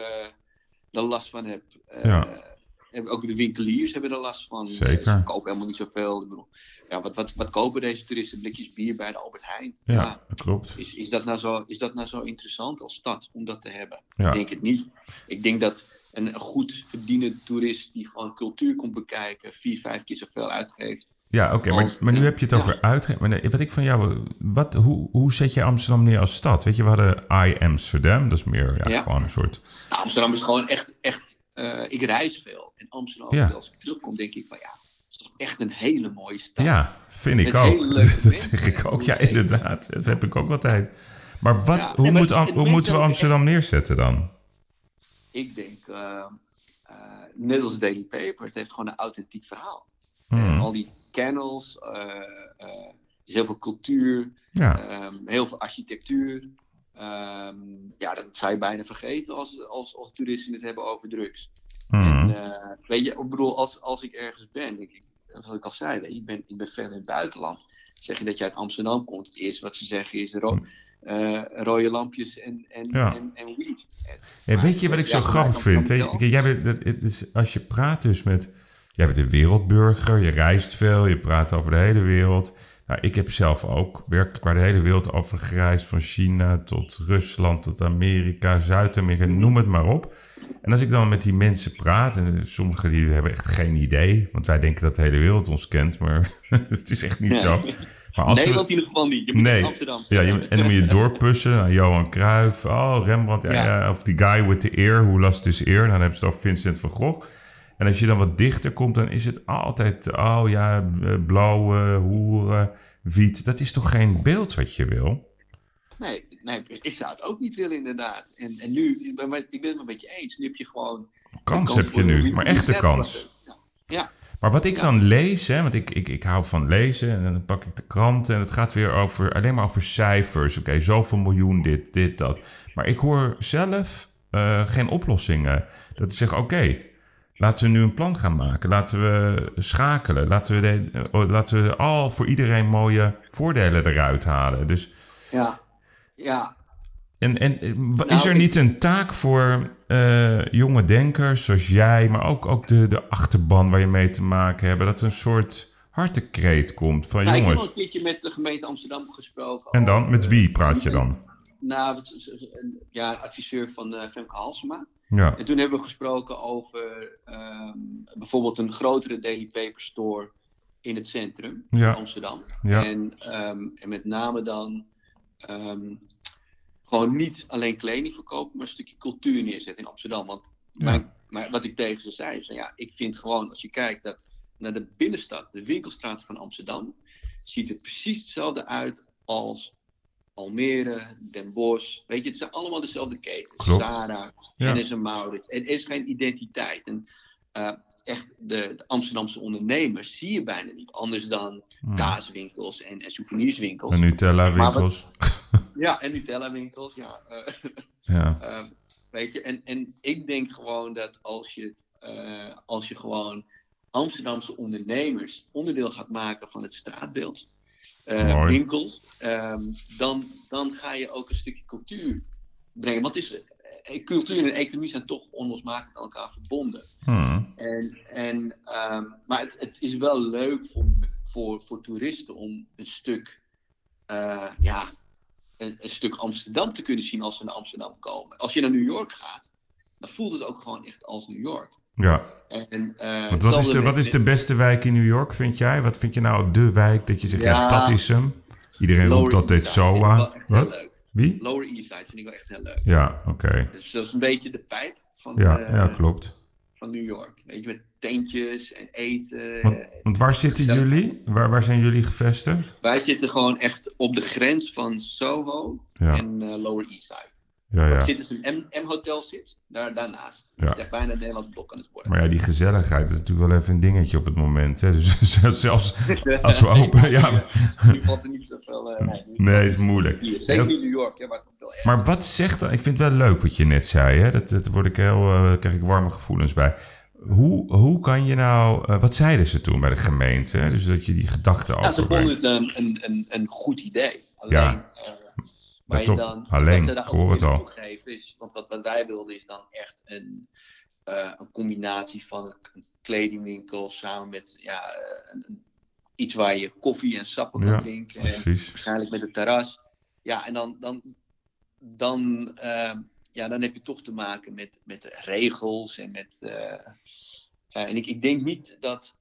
er last van heeft. Eh, Ja. Hebben- Ook de winkeliers hebben er last van. Eh, Zeker. Ze kopen helemaal niet zoveel. Ja, wat, wat, wat kopen deze toeristen? Blikjes bier bij de Albert Heijn. Ja, dat klopt. Is, is, dat nou zo, is dat nou zo interessant als stad om dat te hebben? Ja. Ik denk het niet. Ik denk dat een goed verdienend toerist die gewoon cultuur komt bekijken, vier, vijf keer zoveel uitgeeft. Ja, oké, maar, maar nu ja, heb je het ja. over uitgeven. Maar nee, wat ik van jou, wat, hoe, hoe zet je Amsterdam neer als stad? Weet je, we hadden I Amsterdam, dat is meer ja, Ja. gewoon een soort. Nou, Amsterdam is gewoon echt, echt eh, ik reis veel. En Amsterdam, Ja. als ik terugkom, denk ik van ja, het is toch echt een hele mooie stad. Ja, vind ik ook. Dat zeg ik ook. Ja, inderdaad. Dat heb ik ook altijd. Maar wat, Ja, hoe, nee, maar moet, hoe moeten we Amsterdam neerzetten dan? Ik denk, eh, eh, net als Daily Paper, het heeft gewoon een authentiek verhaal. Hmm, En al die kennels, eh, eh, er is heel veel cultuur, Ja, ehm, heel veel architectuur. Ehm, ja, dat zou je bijna vergeten als, als, als toeristen het hebben over drugs. hmm, En, eh, weet je, ik bedoel, als, als ik ergens ben, denk ik, zoals ik al zei, ik, ben, ik ben veel in het buitenland. Zeg je dat je uit Amsterdam komt, het eerste wat ze zeggen is ro eh, rode lampjes en, en, Ja. en, en weed. Ja, Maar, weet je wat ik zo grappig vind? Jij bent, dat- het is, als je praat dus met... Jij bent een wereldburger, je reist veel, je praat over de hele wereld. Nou, ik heb zelf ook werkelijk waar de hele wereld over gereisd. Van China tot Rusland tot Amerika, Zuid-Amerika, noem het maar op. En als ik dan met die mensen praat, en sommigen die hebben echt geen idee. Want wij denken dat de hele wereld ons kent, maar het is echt niet Ja. zo. Maar als we- Nederland in ieder geval niet. Je moet Nee. in Amsterdam. ja, je, en dan moet je doorpussen. Nou, Johan Cruijff, oh, Rembrandt. Ja, of die guy with the ear, who lost his ear. Nou, dan hebben ze het over Vincent van Gogh. En als je dan wat dichter komt, dan is het altijd... Oh ja, eh, blauwe, hoeren, wiet. Dat is toch geen beeld wat je wil? Nee, nee, ik zou het ook niet willen inderdaad. En, en nu, ik ben, ik ben het een beetje eens. Nu heb je gewoon... Kans heb je nu, maar echte kans. Ja. ja. Maar wat ik Ja. dan lees, hè, want ik, ik, ik hou van lezen en dan pak ik de kranten en het gaat weer over, alleen maar over cijfers. Oké, zoveel miljoen dit, dit, dat. Maar ik hoor zelf eh, geen oplossingen. Dat ze zeggen, oké, laten we nu een plan gaan maken. Laten we schakelen. Laten we, de, oh, laten we al voor iedereen mooie voordelen eruit halen. Dus Ja. ja. en, en eh, wa- Nou, is er ik- niet een taak voor eh, jonge denkers zoals jij, maar ook, ook de, de achterban waar je mee te maken hebt, dat er een soort hartekreet komt van Nou, ik heb al jongens. een keertje met de gemeente Amsterdam gesproken. En dan, over- met wie praat je dan? Nou, is- is- ja, adviseur van eh, Femke Halsema. Ja, En toen hebben we gesproken over ehm, bijvoorbeeld een grotere Daily Paper store in het centrum Ja. in Amsterdam. Ja. En, ehm, en met name dan ehm, gewoon niet alleen kleding verkopen, maar een stukje cultuur neerzetten in Amsterdam. Want mijn maar wat ik tegen ze zei, is ja, ik vind gewoon, als je kijkt dat, naar de binnenstad, de winkelstraat van Amsterdam, ziet er precies hetzelfde uit als Almere, Den Bosch. Weet je, het zijn allemaal dezelfde ketens. Klopt. Zara, Ja. NS en Maurits. Er is geen identiteit. En eh, echt, de, de Amsterdamse ondernemers zie je bijna niet. Anders dan Hmm. kaaswinkels en, en souvenirswinkels. De Nutella winkels. Ja, en Nutella winkels, ja. eh, Ja. Ehm, weet je, en, en ik denk gewoon dat als je, eh, als je gewoon Amsterdamse ondernemers onderdeel gaat maken van het straatbeeld, eh, winkels, ehm, dan, dan ga je ook een stukje cultuur brengen. Want is, eh, cultuur en economie zijn toch onlosmakelijk aan elkaar verbonden. Hmm. En, en, ehm, maar het, het is wel leuk voor, voor, voor toeristen om een stuk, eh, ja, een, een stuk Amsterdam te kunnen zien als ze naar Amsterdam komen. Als je naar New York gaat, dan voelt het ook gewoon echt als New York. Ja. En, eh, wat is, de, wat is de beste wijk in New York, vind jij? Wat vind je nou de wijk dat je zegt, ja, Ja. dat is hem? Iedereen roept Lower altijd vind ik SOA. Wat? leuk. Wie? Lower East Side vind ik wel echt heel leuk. Ja, oké. Dus dat is een beetje de pijp van, Ja, eh, ja, klopt. van New York. Weet je, met tentjes en eten. Want, want waar zitten jullie? Waar, waar zijn jullie gevestigd? Wij zitten gewoon echt op de grens van Soho Ja, en eh, Lower East Side. Ja, Ja. ja. Zit dus een M, hotel zit, daar, daarnaast. Ja. Het is echt bijna een Nederlands blok aan het worden. Maar ja, die gezelligheid is natuurlijk wel even een dingetje op het moment. Hè? Dus zelfs als we open... Ja, Nu valt er niet zoveel... eh nee, nee, is moeilijk. Hier, zeker niet New York, ja, maar het wel erg. Maar wat zegt dan? Ik vind het wel leuk wat je net zei. Hè? Dat, dat word ik heel, eh, krijg ik warme gevoelens bij. Hoe, hoe kan je nou. eh, wat zeiden ze toen bij de gemeente? Hè? Dus dat je die gedachten Ja, ze vonden overbrengt. het een, een, een, een goed idee. Alleen, Ja. Waar je dan, alleen, wat ze daar ik hoor het al. toegeven is, want wat, wat wij wilden is dan echt een, eh, een combinatie van een, kledingwinkel samen met ja, eh, een, een- iets waar je koffie en sappen kan Ja, drinken. En Precies. waarschijnlijk met een terras. Ja, en dan, dan, dan, eh, ja, dan heb je toch te maken met, met regels en met. en ik, ik denk niet dat.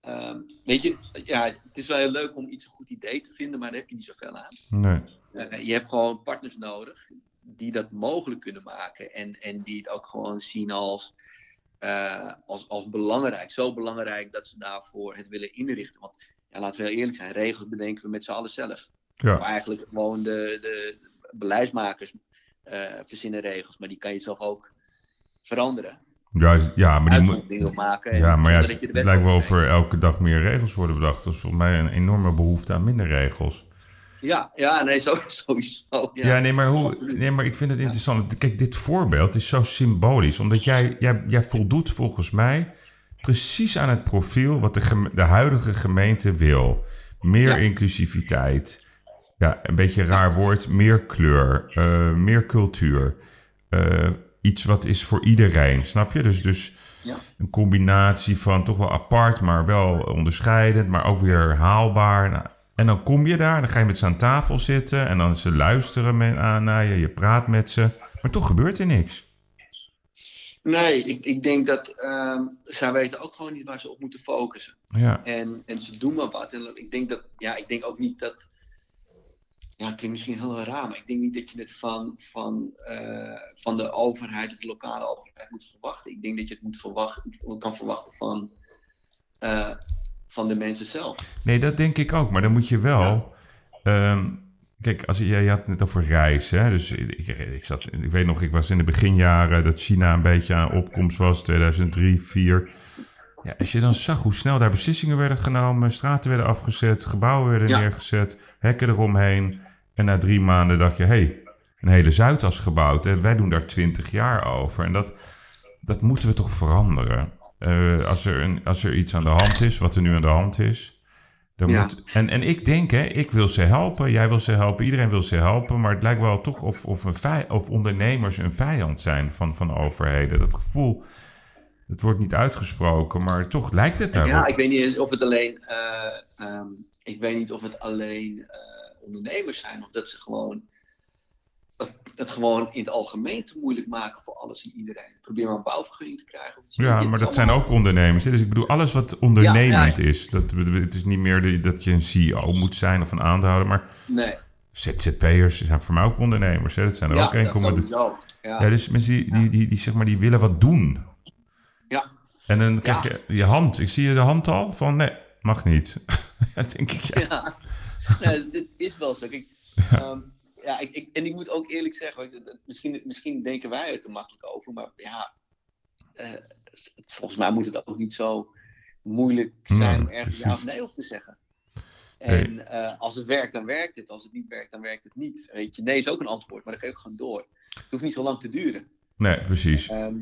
Ehm, weet je, ja, het is wel heel leuk om iets een goed idee te vinden, maar daar heb je niet zoveel aan. Nee. Eh, je hebt gewoon partners nodig die dat mogelijk kunnen maken en, en die het ook gewoon zien als, eh, als, als belangrijk. Zo belangrijk dat ze daarvoor het willen inrichten. Want ja, laten we heel eerlijk zijn, regels bedenken we met z'n allen zelf. Of Ja, eigenlijk gewoon de, de beleidsmakers eh, verzinnen regels, maar die kan je zelf ook veranderen. Ja, ja maar die moet. Maken. en Ja, maar ja, het lijkt wel er elke dag meer regels worden bedacht. Dat is volgens mij een enorme behoefte aan minder regels. Ja, ja, nee, zo- sowieso. Ja, Ja, nee, maar, hoe, nee, maar ik vind het interessant. Kijk, dit voorbeeld is zo symbolisch. Omdat jij, jij, jij voldoet volgens mij precies aan het profiel wat de, geme- de huidige gemeente wil. Meer Ja. inclusiviteit. Ja, een beetje een raar woord. Meer kleur. eh, meer cultuur. eh, iets wat is voor iedereen, snap je? Dus, dus Ja. een combinatie van toch wel apart, maar wel onderscheidend, maar ook weer haalbaar. Nou, en dan kom je daar, dan ga je met ze aan tafel zitten en dan ze luisteren met, aan naar je, je praat met ze. Maar toch gebeurt er niks. Nee, ik, ik denk dat ehm, zij weten ook gewoon niet waar ze op moeten focussen. Ja, En, en ze doen maar wat. En ik denk dat, ja, ik denk ook niet dat. Ja, het klinkt misschien heel raar, maar ik denk niet dat je het van, van, eh, van de overheid, de lokale overheid, moet verwachten. Ik denk dat je het moet verwachten, kan verwachten van, eh, van de mensen zelf. nee, dat denk ik ook. Maar dan moet je wel. ehm, kijk, als, je, je had het net over reizen. Dus ik, ik, zat, ik weet nog, ik was in de beginjaren dat China een beetje aan opkomst was, 2003, 2004. Ja, als je dan zag hoe snel daar beslissingen werden genomen, straten werden afgezet, gebouwen werden Ja. neergezet, hekken eromheen. En na drie maanden dacht je, hé, hey, een hele Zuidas gebouwd. Hè? Wij doen daar twintig jaar over. En dat, dat moeten we toch veranderen. Eh, als, er een, als er iets aan de hand is, wat er nu aan de hand is. Dan Ja. moet, en, en ik denk, hè, ik wil ze helpen, jij wil ze helpen, iedereen wil ze helpen. Maar het lijkt wel toch of, of, een vij, of ondernemers een vijand zijn van, van overheden. Dat gevoel, het wordt niet uitgesproken, maar toch lijkt het daarop. Ja, ik weet niet eens of het alleen, eh, ehm, ik weet niet of het alleen eh, ondernemers zijn of dat ze gewoon het, het gewoon in het algemeen te moeilijk maken voor alles en iedereen. Probeer maar een bouwvergunning te krijgen. Of Ja, maar dat zijn ook ondernemers. hè. Dus ik bedoel, alles wat ondernemend Ja, ja. is. Dat, het is niet meer de- dat je een CEO moet zijn of een aandeelhouder. Maar Nee. ZZP'ers zijn voor mij ook ondernemers. Hè. Dat zijn er ja, ook dat 1,3. sowieso. Ja. Ja, dus mensen die, die, die, die, zeg maar, die willen wat doen. Ja, En dan krijg je je hand. Ik zie je de hand al van nee, mag niet. denk ik ja. nee, dit is wel zo. Kijk, ehm, ja, ik, ik, en ik moet ook eerlijk zeggen, weet je, dat- misschien, misschien denken wij er te makkelijk over, maar ja, eh, volgens mij moet het ook niet zo moeilijk zijn om ergens ja of nee op te zeggen. En eh, als het werkt, dan werkt het. Als het niet werkt, dan werkt het niet. Weet je, nee is ook een antwoord, maar dan kan je ook gewoon door. Het hoeft niet zo lang te duren. Nee, precies. Ehm,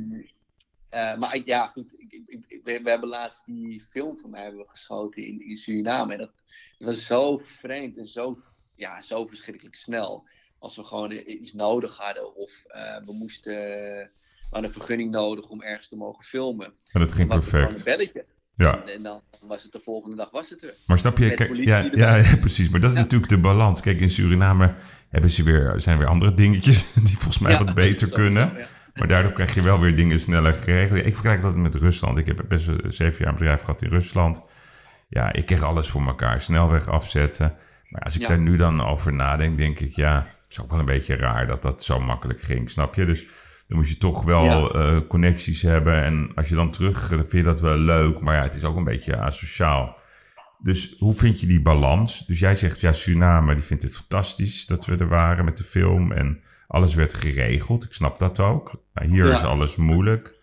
eh, maar ja, goed. Ik, ik, ik- we, we hebben laatst die film van mij hebben we geschoten in, in Suriname. En dat, dat was zo vreemd en zo, ja, zo verschrikkelijk snel. Als we gewoon iets nodig hadden of eh, we moesten. we hadden een vergunning nodig om ergens te mogen filmen. En dat ging perfect. een belletje. Ja. En, dan was het de volgende dag was het er. Maar snap je, kijk, ja, ja, ja, precies. Maar dat is Ja. natuurlijk de balans. Kijk, in Suriname hebben ze weer, zijn weer andere dingetjes die volgens mij Ja, wat beter zo, kunnen. Maar daardoor krijg je wel weer dingen sneller geregeld. Ik vergelijk dat met Rusland. Ik heb best zeven jaar een bedrijf gehad in Rusland. Ja, ik kreeg alles voor elkaar. Snelweg afzetten. Maar als ik Ja. daar nu dan over nadenk, denk ik, ja, het is ook wel een beetje raar dat dat zo makkelijk ging. Snap je? Dus dan moet je toch wel Ja. eh, connecties hebben. En als je dan terug, dan vind je dat wel leuk. Maar ja, het is ook een beetje asociaal. Dus hoe vind je die balans? Dus jij zegt, ja, Suriname, die vindt het fantastisch dat we er waren met de film. En alles werd geregeld. Ik snap dat ook. Maar hier Ja. is alles moeilijk.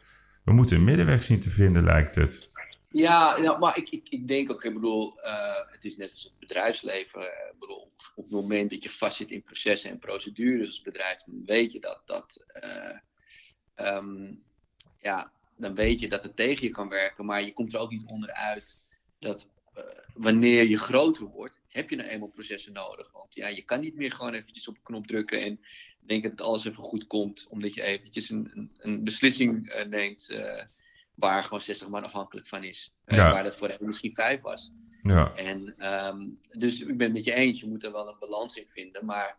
We moeten een middenweg zien te vinden, lijkt het. Ja, ja, maar ik, ik, ik denk ook, ik bedoel, eh, het is net als het bedrijfsleven. eh, ik bedoel, op het moment dat je vastzit in processen en procedures als bedrijf, dan weet je dat, dat eh, ehm, ja, dan weet je dat het tegen je kan werken, maar je komt er ook niet onderuit dat wanneer je groter wordt, heb je nou eenmaal processen nodig. Want ja, je kan niet meer gewoon eventjes op een knop drukken en denken dat alles even goed komt, omdat je eventjes een, een, een beslissing eh, neemt eh, waar gewoon 60 man afhankelijk van is. Eh, Ja. Waar dat voor misschien vijf was. Ja, En, ehm, dus ik ben het met je eens, je moet er wel een balans in vinden. Maar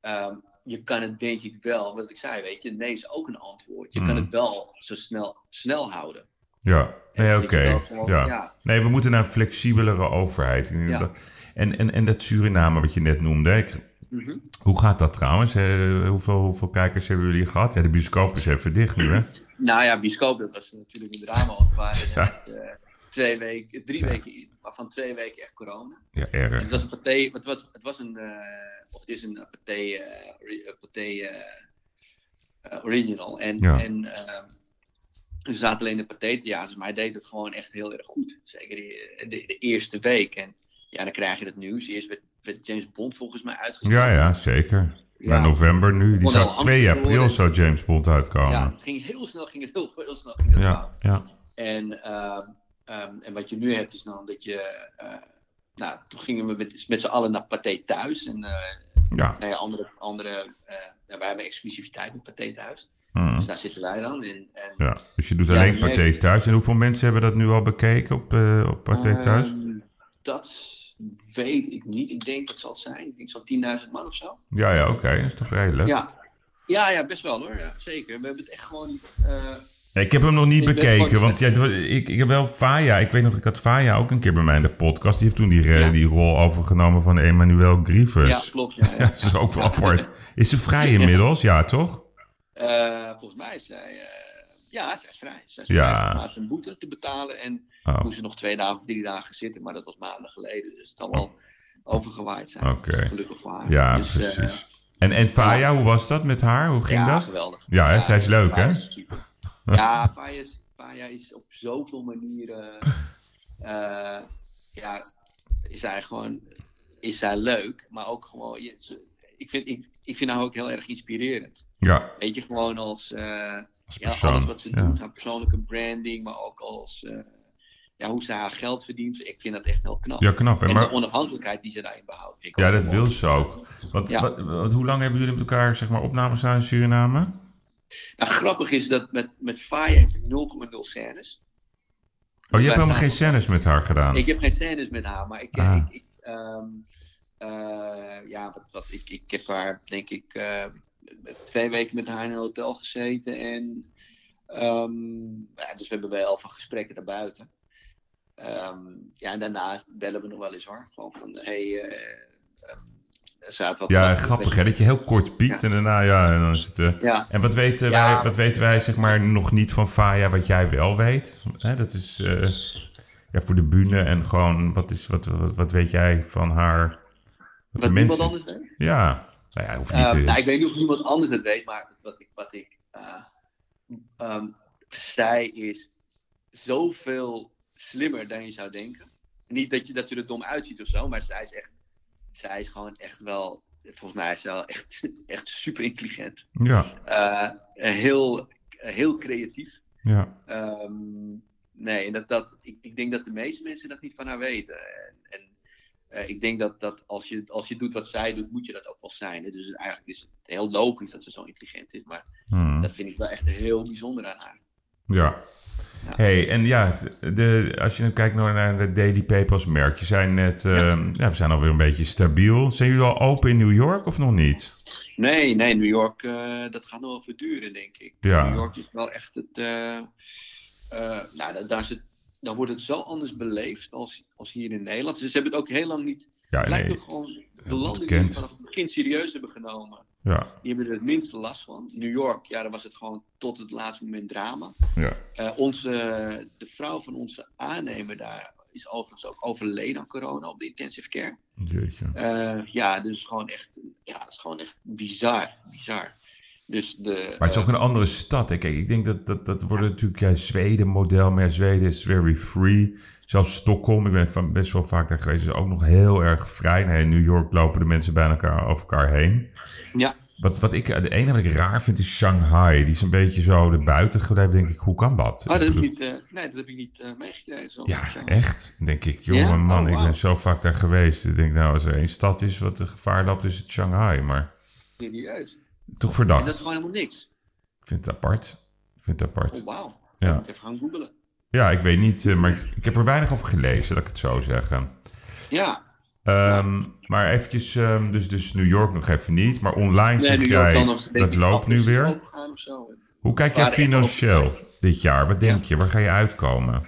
ehm, je kan het denk ik wel, wat ik zei, weet je, nee is ook een antwoord. Je kan Mm. het wel zo snel, snel houden. Ja. Nee, oké. Ja. ja. Nee, we moeten naar een flexibelere overheid. Ja. En, en, en dat Suriname wat je net noemde. Mhm. hoe gaat dat trouwens? Hoeveel, hoeveel kijkers hebben jullie gehad? Ja, de bioscoop is even dicht nu, hè? Nou ja, bioscoop, dat was natuurlijk een drama. Want we waren Ja. net, eh, twee weken, drie Ja. weken, in, waarvan twee weken echt corona. Ja, En erg. het was een paté, het was, het was een, eh, of het is een paté, eh, original. En, Ja. en we zaten alleen de paté-theaters, maar hij deed het gewoon echt heel erg goed. Zeker die, eh, de, de eerste week. En ja, dan krijg je het nieuws. Eerst werd, werd James Bond volgens mij uitgesteld. Ja, ja, zeker. Ja. November nu, die zou wel 2 angst april zou James Bond uitkomen. Ja, het ging heel snel, ging het heel, heel snel ging het ja, ja. En, ehm, ehm, en wat je nu hebt is dan dat je. eh, nou, toen gingen we met, met z'n allen naar Pathé thuis. En eh, ja. nou ja, andere. andere ja, wij hebben exclusiviteit met Pathé thuis. Hm. Dus daar zitten wij dan. En, en, Ja, dus je doet Ja, alleen Pathé merkt- thuis. En hoeveel mensen hebben dat nu al bekeken op, eh op thuis? Ehm, dat weet ik niet. Ik denk dat zal het zijn. Ik denk zo'n 10.000 man of zo. Ja, ja, oké. Dat is toch redelijk. Ja. Ja, ja, best wel hoor. Ja, zeker. We hebben het echt gewoon. eh, ik heb hem nog niet Ik bekeken, gewoon- want ja, ik, ik heb wel Faya. Ik weet nog, ik had Faya ook een keer bij mij in de podcast. Die heeft toen die, Ja. die rol overgenomen van Emmanuel ja, Grievous. klopt. Ja, ja. Ja, dat is ook wel apart. Is ze vrij inmiddels? Ja, toch? Eh, volgens mij is zij. eh, ja, zij is vrij. Zij is Ja. vrij. Een boete te betalen en Oh, moest ze nog twee dagen of drie dagen zitten, maar dat was maanden geleden. Dus het zal wel overgewaaid zijn. Gelukkig voor haar. Ja, Dus, eh, precies. En, en Faya, hoe was dat met haar? Hoe ging ja, dat? geweldig. Ja, zij is leuk, hè? Ja, Faya is, Faya is op zoveel manieren. ja, is zij gewoon. Is zij leuk, maar ook gewoon. je- ze- ik, vind, ik, ik vind haar ook heel erg inspirerend. Ja, Weet je, gewoon als. eh, als ja, alles wat ze Ja. doet, haar persoonlijke branding, maar ook als. eh, ja, hoe ze haar geld verdient. Ik vind dat echt heel knap. Ja, knap. Hè? en Maar, de onafhankelijkheid die ze daarin behoudt. Vind ik ja, dat wil ze ook. Want, Ja. wat, wat- hoe lang hebben jullie met elkaar zeg maar, opnames gedaan in Suriname? Nou, grappig is dat met, met Fire heb ik 0,0 scènes. Oh, je hebt helemaal geen scènes met haar gedaan? Ik heb geen scènes met haar, maar ik, Ah. ik, ik, ehm, eh, ja, wat, wat, ik, ik heb haar, denk ik, eh, twee weken met haar in een hotel gezeten. En, ehm, ja, dus we hebben wel van gesprekken daarbuiten. Ehm, ja, en daarna bellen we nog wel eens hoor. Gewoon van, hey, eh, ehm, zaten wat... Ja, grappig hè, dat je heel kort piekt en daarna, ja, en dan is het... eh, Ja. En wat weten, Ja. wij, wat weten wij, zeg maar, nog niet van Faya, wat jij wel weet? Hè, dat is eh, ja, voor de bühne en gewoon, wat, is, wat, wat, wat weet jij van haar? Wat, de niemand mensen... anders weet? Ja, nou ja, hoeft niet Eh, nou, ik weet niet of niemand anders het weet, maar wat ik, wat ik eh, ehm, zij is zoveel slimmer dan je zou denken. Niet dat, je, dat ze er dom uitziet of zo, maar zij is echt, zij is gewoon echt wel, volgens mij is ze wel echt, echt super intelligent. Ja, Eh, heel, heel creatief. ja, Ehm, nee, en dat, dat, ik, ik denk dat de meeste mensen dat niet van haar weten. En, en eh, ik denk dat, dat als, je, als je doet wat zij doet, moet je dat ook wel zijn. hè. Dus eigenlijk is het heel logisch dat ze zo intelligent is. Maar Hmm. dat vind ik wel echt heel bijzonder aan haar. ja. hey, en ja, de, als je nu kijkt naar- de Daily Paper als merk, je zei net, ehm, ja. we zijn alweer een beetje stabiel. Zijn jullie al open in New York of nog niet? Nee, nee, New York, eh, dat gaat nog wel verduren, denk ik. Ja. New York is wel echt het. eh, nou, daar, daar is het, dan wordt het zo anders beleefd als, als hier in Nederland. Dus ze hebben het ook heel lang niet. Ja, Het lijkt nee. ook gewoon de landen die het vanaf het begin serieus hebben genomen. Ja, Die hebben er het minste last van. New York, ja, daar was het gewoon tot het laatste moment drama. ja. Eh, onze, de vrouw van onze aannemer daar is overigens ook overleden aan corona op de intensive care. Eh, ja, dus gewoon echt, ja, het is gewoon echt bizar, bizar. Dus de, Maar het is ook een andere stad. Hè. Kijk, ik denk dat dat, dat wordt natuurlijk ja, Zweden model, maar ja, Zweden is very free. Zelfs Stockholm, ik ben van best wel vaak daar geweest, is ook nog heel erg vrij. Nee, in New York lopen de mensen bij elkaar over elkaar heen. ja, Wat, wat ik, de enige wat ik raar vind is Shanghai. Die is een beetje zo erbuiten gebleven. Denk ik, hoe kan dat? oh, dat heb niet, eh, nee, dat heb ik niet eh, meegekregen. zo. ja, echt. Denk ik, jongen, Ja? man, Oh, ik ben zo vaak daar geweest. Ik denk, nou, als er één stad is wat gevaar loopt, is het Shanghai. Maar Serieus. Toch En verdacht. dat is gewoon helemaal niks. Ik vind het apart. Ik vind het apart. Oh, wauw. Ja. Even gaan googelen. Ja, ik weet niet, eh, maar ik, ik heb er weinig over gelezen, dat ik het zo zeggen. Ja. Ehm, Maar eventjes, ehm, dus, dus New York nog even niet, maar online zeg jij, nog, dat loopt nu weer. Hoe kijk jij financieel dit jaar? Wat denk je? Waar ga je uitkomen?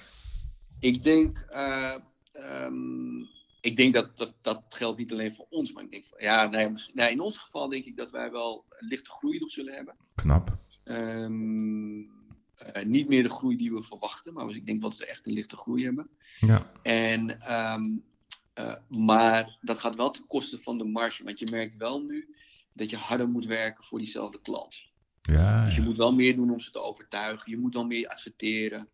Ik denk, eh, ehm, ik denk dat, dat dat geldt niet alleen voor ons, maar ik denk, ja, nee, misschien- nee, in ons geval denk ik dat wij wel een lichte groei nog zullen hebben. Knap. Ehm, eh, niet meer de groei die we verwachten, maar ik denk dat we echt een lichte groei hebben. Ja, En, ehm, eh, maar dat gaat wel ten koste van de marge, want je merkt wel nu dat je harder moet werken voor diezelfde klant. ja, Dus je moet wel meer doen om ze te overtuigen. Je moet wel meer adverteren.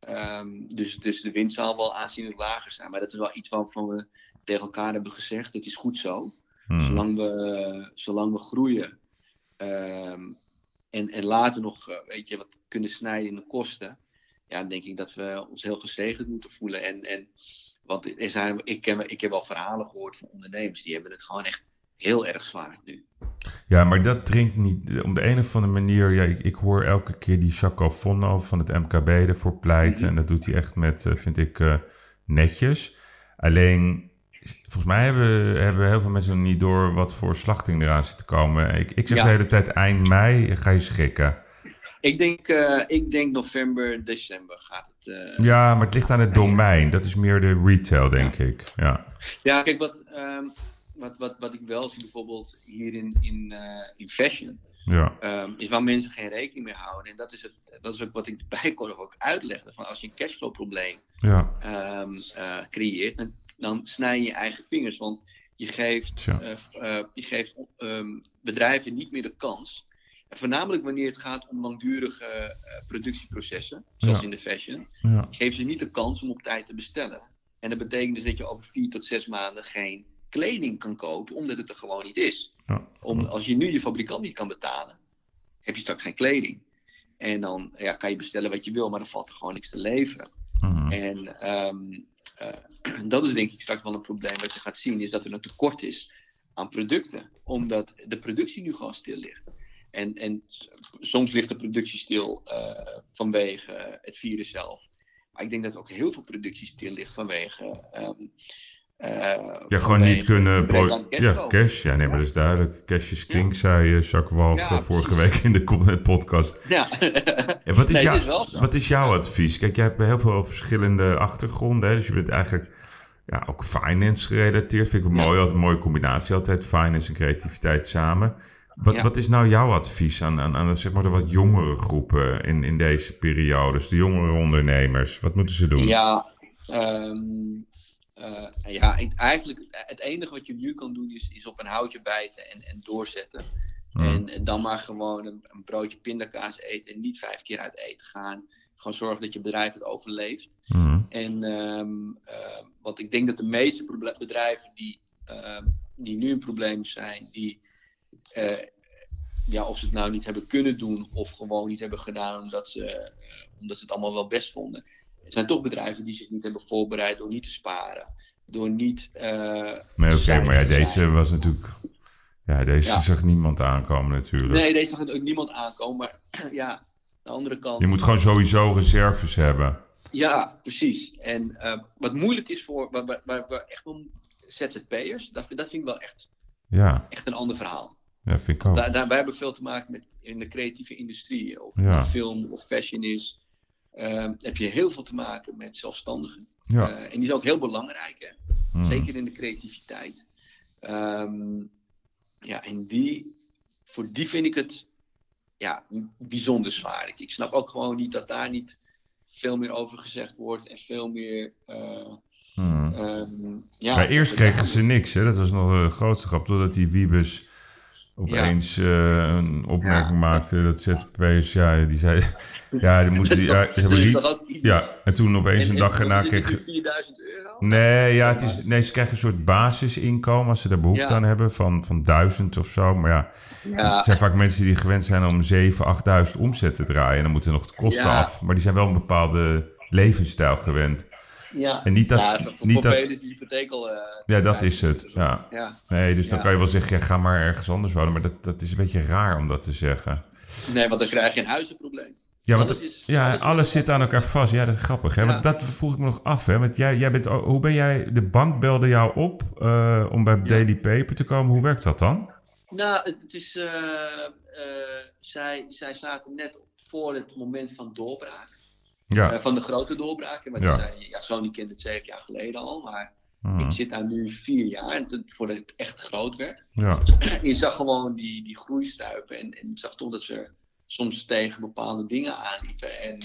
Ehm, dus, dus de winst zal wel aanzienlijk lager zijn. Maar dat is wel iets waarvan we tegen elkaar hebben gezegd. Het is goed zo. Hmm. Zolang, we, zolang we groeien. ehm, en, en later nog eh, weet je, wat kunnen snijden in de kosten. Ja, denk ik dat we ons heel gezegend moeten voelen. En, en, want er zijn, ik, ken, ik heb wel verhalen gehoord van ondernemers. Die hebben het gewoon echt heel erg zwaar nu. Ja, maar dat dringt niet. Om de een of andere manier. Ja, ik, ik hoor elke keer die Jaco Vonno van het MKB ervoor pleiten. En dat doet hij echt met, eh, vind ik, eh, netjes. Alleen, volgens mij hebben, hebben heel veel mensen niet door wat voor slachting eraan zit te komen. Ik, ik zeg Ja. de hele tijd eind mei ga je schrikken. Ik denk, eh, ik denk november, december gaat het. eh, Ja, maar het ligt aan het domein. Dat is meer de retail, denk ik. Ja. Ja, kijk, wat, ehm, wat, wat, wat ik wel zie bijvoorbeeld hier in, in, eh, in fashion, Ja. ehm, is waar mensen geen rekening mee houden. En dat is, het, dat is ook wat ik de bijkorf ook uitlegde. Van als je een cashflow probleem Ja. ehm, eh, creëert, dan, dan snij je je eigen vingers. Want je geeft, eh, je geeft ehm, bedrijven niet meer de kans. En voornamelijk wanneer het gaat om langdurige productieprocessen, zoals in de fashion geef ze niet de kans om op tijd te bestellen. En dat betekent dus dat je over vier tot zes maanden geen kleding kan kopen, omdat het er gewoon niet is. Ja. Om, als je nu je fabrikant niet kan betalen, heb je straks geen kleding. En dan ja, kan je bestellen wat je wil, maar dan valt er gewoon niks te leveren. Mhm. En ehm, eh, dat is denk ik straks wel een probleem wat je gaat zien, is dat er een tekort is aan producten. Omdat de productie nu gewoon stil ligt. En, en soms ligt de productie stil eh, vanwege het virus zelf. Maar ik denk dat ook heel veel productie stil ligt vanwege. ehm, eh, Ja, gewoon niet kunnen... aan ja, cash. Ja, nee, maar dat is duidelijk. Cash is king, zei eh, Jacques eh, vorige week in de podcast. Ja. Wat, is Nee, jou- is wat is jouw advies? Kijk, jij hebt heel veel verschillende achtergronden. Hè? Dus je bent eigenlijk ja, ook finance gerelateerd. Vind ik wel Ja. mooi, altijd een mooie combinatie altijd, finance en creativiteit samen. Wat, Ja. wat is nou jouw advies aan, aan, aan zeg maar, de wat jongere groepen in, in deze periodes, de jongere ondernemers? Wat moeten ze doen? Ja, ehm, eh, ja eigenlijk het enige wat je nu kan doen is, is op een houtje bijten en, en doorzetten. Hmm. En, en dan maar gewoon een, een broodje pindakaas eten en niet vijf keer uit eten gaan. Gewoon zorgen dat je bedrijf het overleeft. Hmm. En ehm, eh, want ik denk dat de meeste bedrijven die, ehm, die nu een probleem zijn, die eh, ja, of ze het nou niet hebben kunnen doen of gewoon niet hebben gedaan omdat ze, eh, omdat ze het allemaal wel best vonden. Het zijn toch bedrijven die zich niet hebben voorbereid door niet te sparen. Door niet. eh, Nee, oké, maar ja, deze was natuurlijk... Ja, deze Ja. zag niemand aankomen natuurlijk. Nee, deze zag het ook niemand aankomen. Maar ja, aan de andere kant. Je moet gewoon sowieso reserves hebben. Ja, precies. En eh, wat moeilijk is voor waar, waar, waar, echt wel ZZP'ers, dat, vind- dat vind ik wel echt, Ja, echt een ander verhaal. ja vind ik ook. Daar, daar, wij hebben veel te maken met in de creatieve industrie, of Ja. film of fashion is. Ehm, heb je heel veel te maken met zelfstandigen. Ja. Eh, en die is ook heel belangrijk, hè? Hmm. zeker in de creativiteit. Ehm, ja, en die, voor die vind ik het ja, bijzonder zwaar. Ik, ik snap ook gewoon niet dat daar niet veel meer over gezegd wordt en veel meer. eh, Hmm. ehm, ja, Ja, eerst kregen ze niks, hè? dat was nog de grootste grap, totdat die Wiebes opeens eh, een opmerking Ja. maakte dat ja, die zei, ja, die moeten, ja, Dat ze hebben iets- ja, en toen opeens en- een dag erna kreeg, nu 4000 euro? nee, ja, het is, nee, ze krijgen een soort basisinkomen als ze daar behoefte aan hebben van, van duizend of zo, maar ja, Ja, het zijn vaak mensen die gewend zijn om 7, 8000 omzet te draaien en dan moeten nog de kosten af, maar die zijn wel een bepaalde levensstijl gewend. Ja. En niet dat- Ja, voor, niet voor dat- is die hypotheek al. eh, Ja, dat 2000 is het, ja. Ja. Nee, dus dan Ja. kan je wel zeggen, ja, ga maar ergens anders wonen. Maar dat, dat is een beetje raar om dat te zeggen. Nee, want dan krijg je een huizenprobleem. Ja, want Alles is- ja, alles zit aan elkaar vast. Ja, dat is grappig. Hè? Ja. Want dat vroeg ik me nog af. Hè? Want jij, jij bent, hoe ben jij, de bank belde jou op eh, om bij Daily Paper te komen. Hoe werkt dat dan? Nou, het, het is. eh, eh, zij, zij zaten net voor het moment van doorbraak. Ja. Eh, van de grote doorbraak. Want Ja. Zei, ja, Sony kende het zeven jaar geleden al. Maar Hmm. ik zit daar nu vier jaar en het- voordat het echt groot werd. ja. Je zag gewoon die, die groeistuipen. En, en zag toch dat ze soms tegen bepaalde dingen aanliepen. En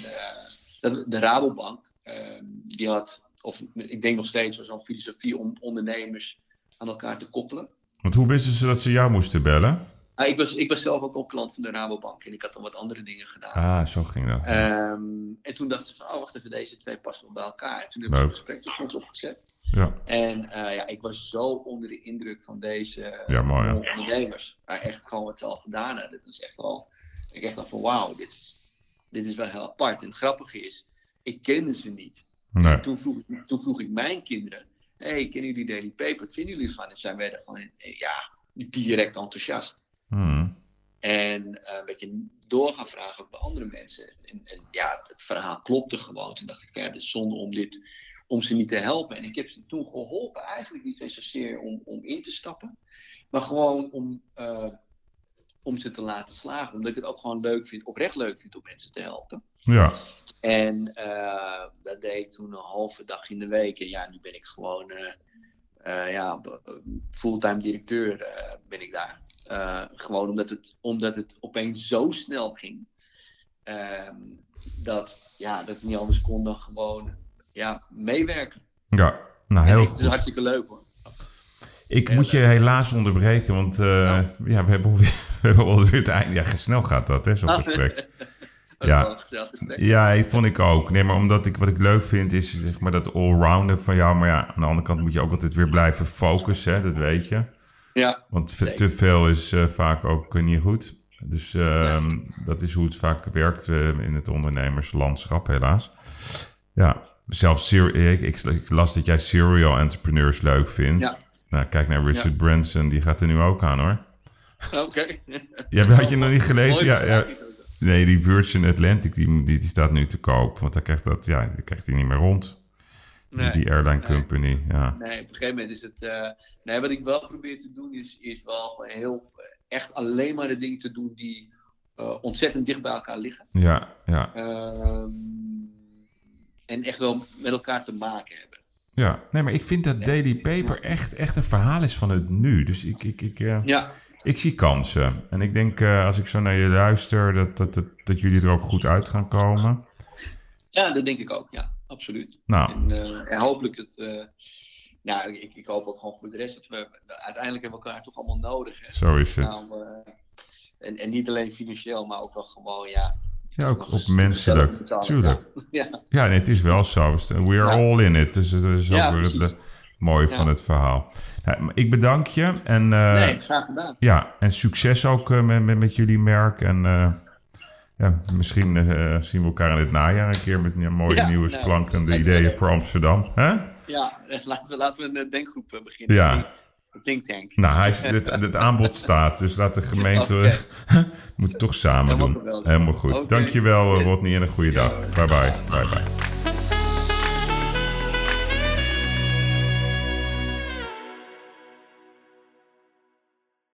eh, de Rabobank, eh, die had, of ik denk nog steeds, zo'n filosofie om ondernemers aan elkaar te koppelen. Want hoe wisten ze dat ze jou moesten bellen? Ah, ik, was, ik was zelf ook al klant van de Rabobank en ik had dan wat andere dingen gedaan. Ah, zo ging dat. Ehm, en toen dachten ze van, oh wacht even, deze twee passen wel bij elkaar. En toen hebben we een gesprek tussen ons opgezet. ja. En eh, ja, ik was zo onder de indruk van deze Ja, mooi, hè? ondernemers. Maar echt gewoon wat ze al gedaan hadden. Dit was echt wel, ik echt dacht van wauw, dit is, dit is wel heel apart. En het grappige is, ik kende ze niet. Nee. Toen vroeg, ik- toen vroeg ik mijn kinderen, hey, kennen jullie Daily Paper? Wat vinden jullie ervan? En zij werden gewoon, eh, ja, direct enthousiast. Hmm. En eh, een beetje door gaan vragen ook bij andere mensen. En, en ja, het verhaal klopte gewoon. Toen dacht ik, ja, is zonde om, dit, om ze niet te helpen. En ik heb ze toen geholpen, eigenlijk niet eens zozeer om, om in te stappen. Maar gewoon om, eh, om ze te laten slagen. Omdat ik het ook gewoon leuk vind, oprecht leuk vind om mensen te helpen. Ja. En eh, dat deed ik toen een halve dag in de week. En ja, nu ben ik gewoon ja, fulltime directeur ben ik daar. Eh, gewoon omdat het, omdat het opeens zo snel ging. ehm, dat, ja, dat ik niet anders kon dan gewoon ja, meewerken. Ja. Nou, heel ik- Het is goed. hartstikke leuk hoor. Ik Heel moet je helaas onderbreken, want eh, ja, we hebben alweer, we hebben alweer het einde. Ja, snel gaat dat, hè, zo'n gesprek. Ja. gezellig gesprek. Ja, ik vond ik ook. Nee, maar omdat ik wat ik leuk vind is zeg maar dat allrounder van jou. Maar ja, aan de andere kant moet je ook altijd weer blijven focussen, hè, dat weet je. Ja, Want te veel is eh, vaak ook eh, niet goed. Dus ehm, dat is hoe het vaak werkt eh, in het ondernemerslandschap, helaas. Ja, zelfs ser- ik, ik, ik las dat jij serial entrepreneurs leuk vindt. Ja. Nou, kijk naar Richard Branson, die gaat er nu ook aan hoor. oké. Ja, had je nog niet gelezen? Ja, ja. Nee, die Virgin Atlantic, die, die, die staat nu te koop. Want dan krijgt dat, ja, die krijgt hij niet meer rond. Nee. die airline nee. company, ja. Nee, op een gegeven moment is het. eh, nee, wat ik wel probeer te doen is, is wel gewoon heel. Echt alleen maar de dingen te doen die eh, ontzettend dicht bij elkaar liggen. Ja, ja, Ehm, en echt wel met elkaar te maken hebben. Ja, nee, maar ik vind dat Daily Paper echt, echt een verhaal is van het nu. Dus ik, ik, ik, eh, Ja, ik zie kansen. En ik denk, als ik zo naar je luister, dat, dat, dat, dat jullie er ook goed uit gaan komen. ja, dat denk ik ook. Ja, absoluut. Nou, En, en hopelijk het. eh, ja, ik, ik hoop ook gewoon voor de rest dat we. Uiteindelijk hebben we elkaar toch allemaal nodig. Hè? zo is het. Nou, eh, en, en niet alleen financieel, maar ook wel gewoon, ja. Ja, ook op menselijk. Tuurlijk. Ja, Ja, nee, het is wel zo. We are Ja. all in it. Dus dat is ook Ja, weer het mooie van het verhaal. Nou, ik bedank je. En, nee, graag gedaan. ja, en succes ook met, met, met jullie merk. En ja, misschien eh, zien we elkaar in het najaar een keer met mooie Ja, nieuwe nou, me ideeën voor Amsterdam. Hè? Ja, eh, laten we, laten we een eh, denkgroep beginnen. Ja. Een think tank. Nou, hij is, het, aanbod staat. Dus laat de gemeente... Moet het toch samen Helemaal doen. geweldig. Helemaal goed. Dankjewel. Rodney, en een goede dag. Bye bye. Bye bye.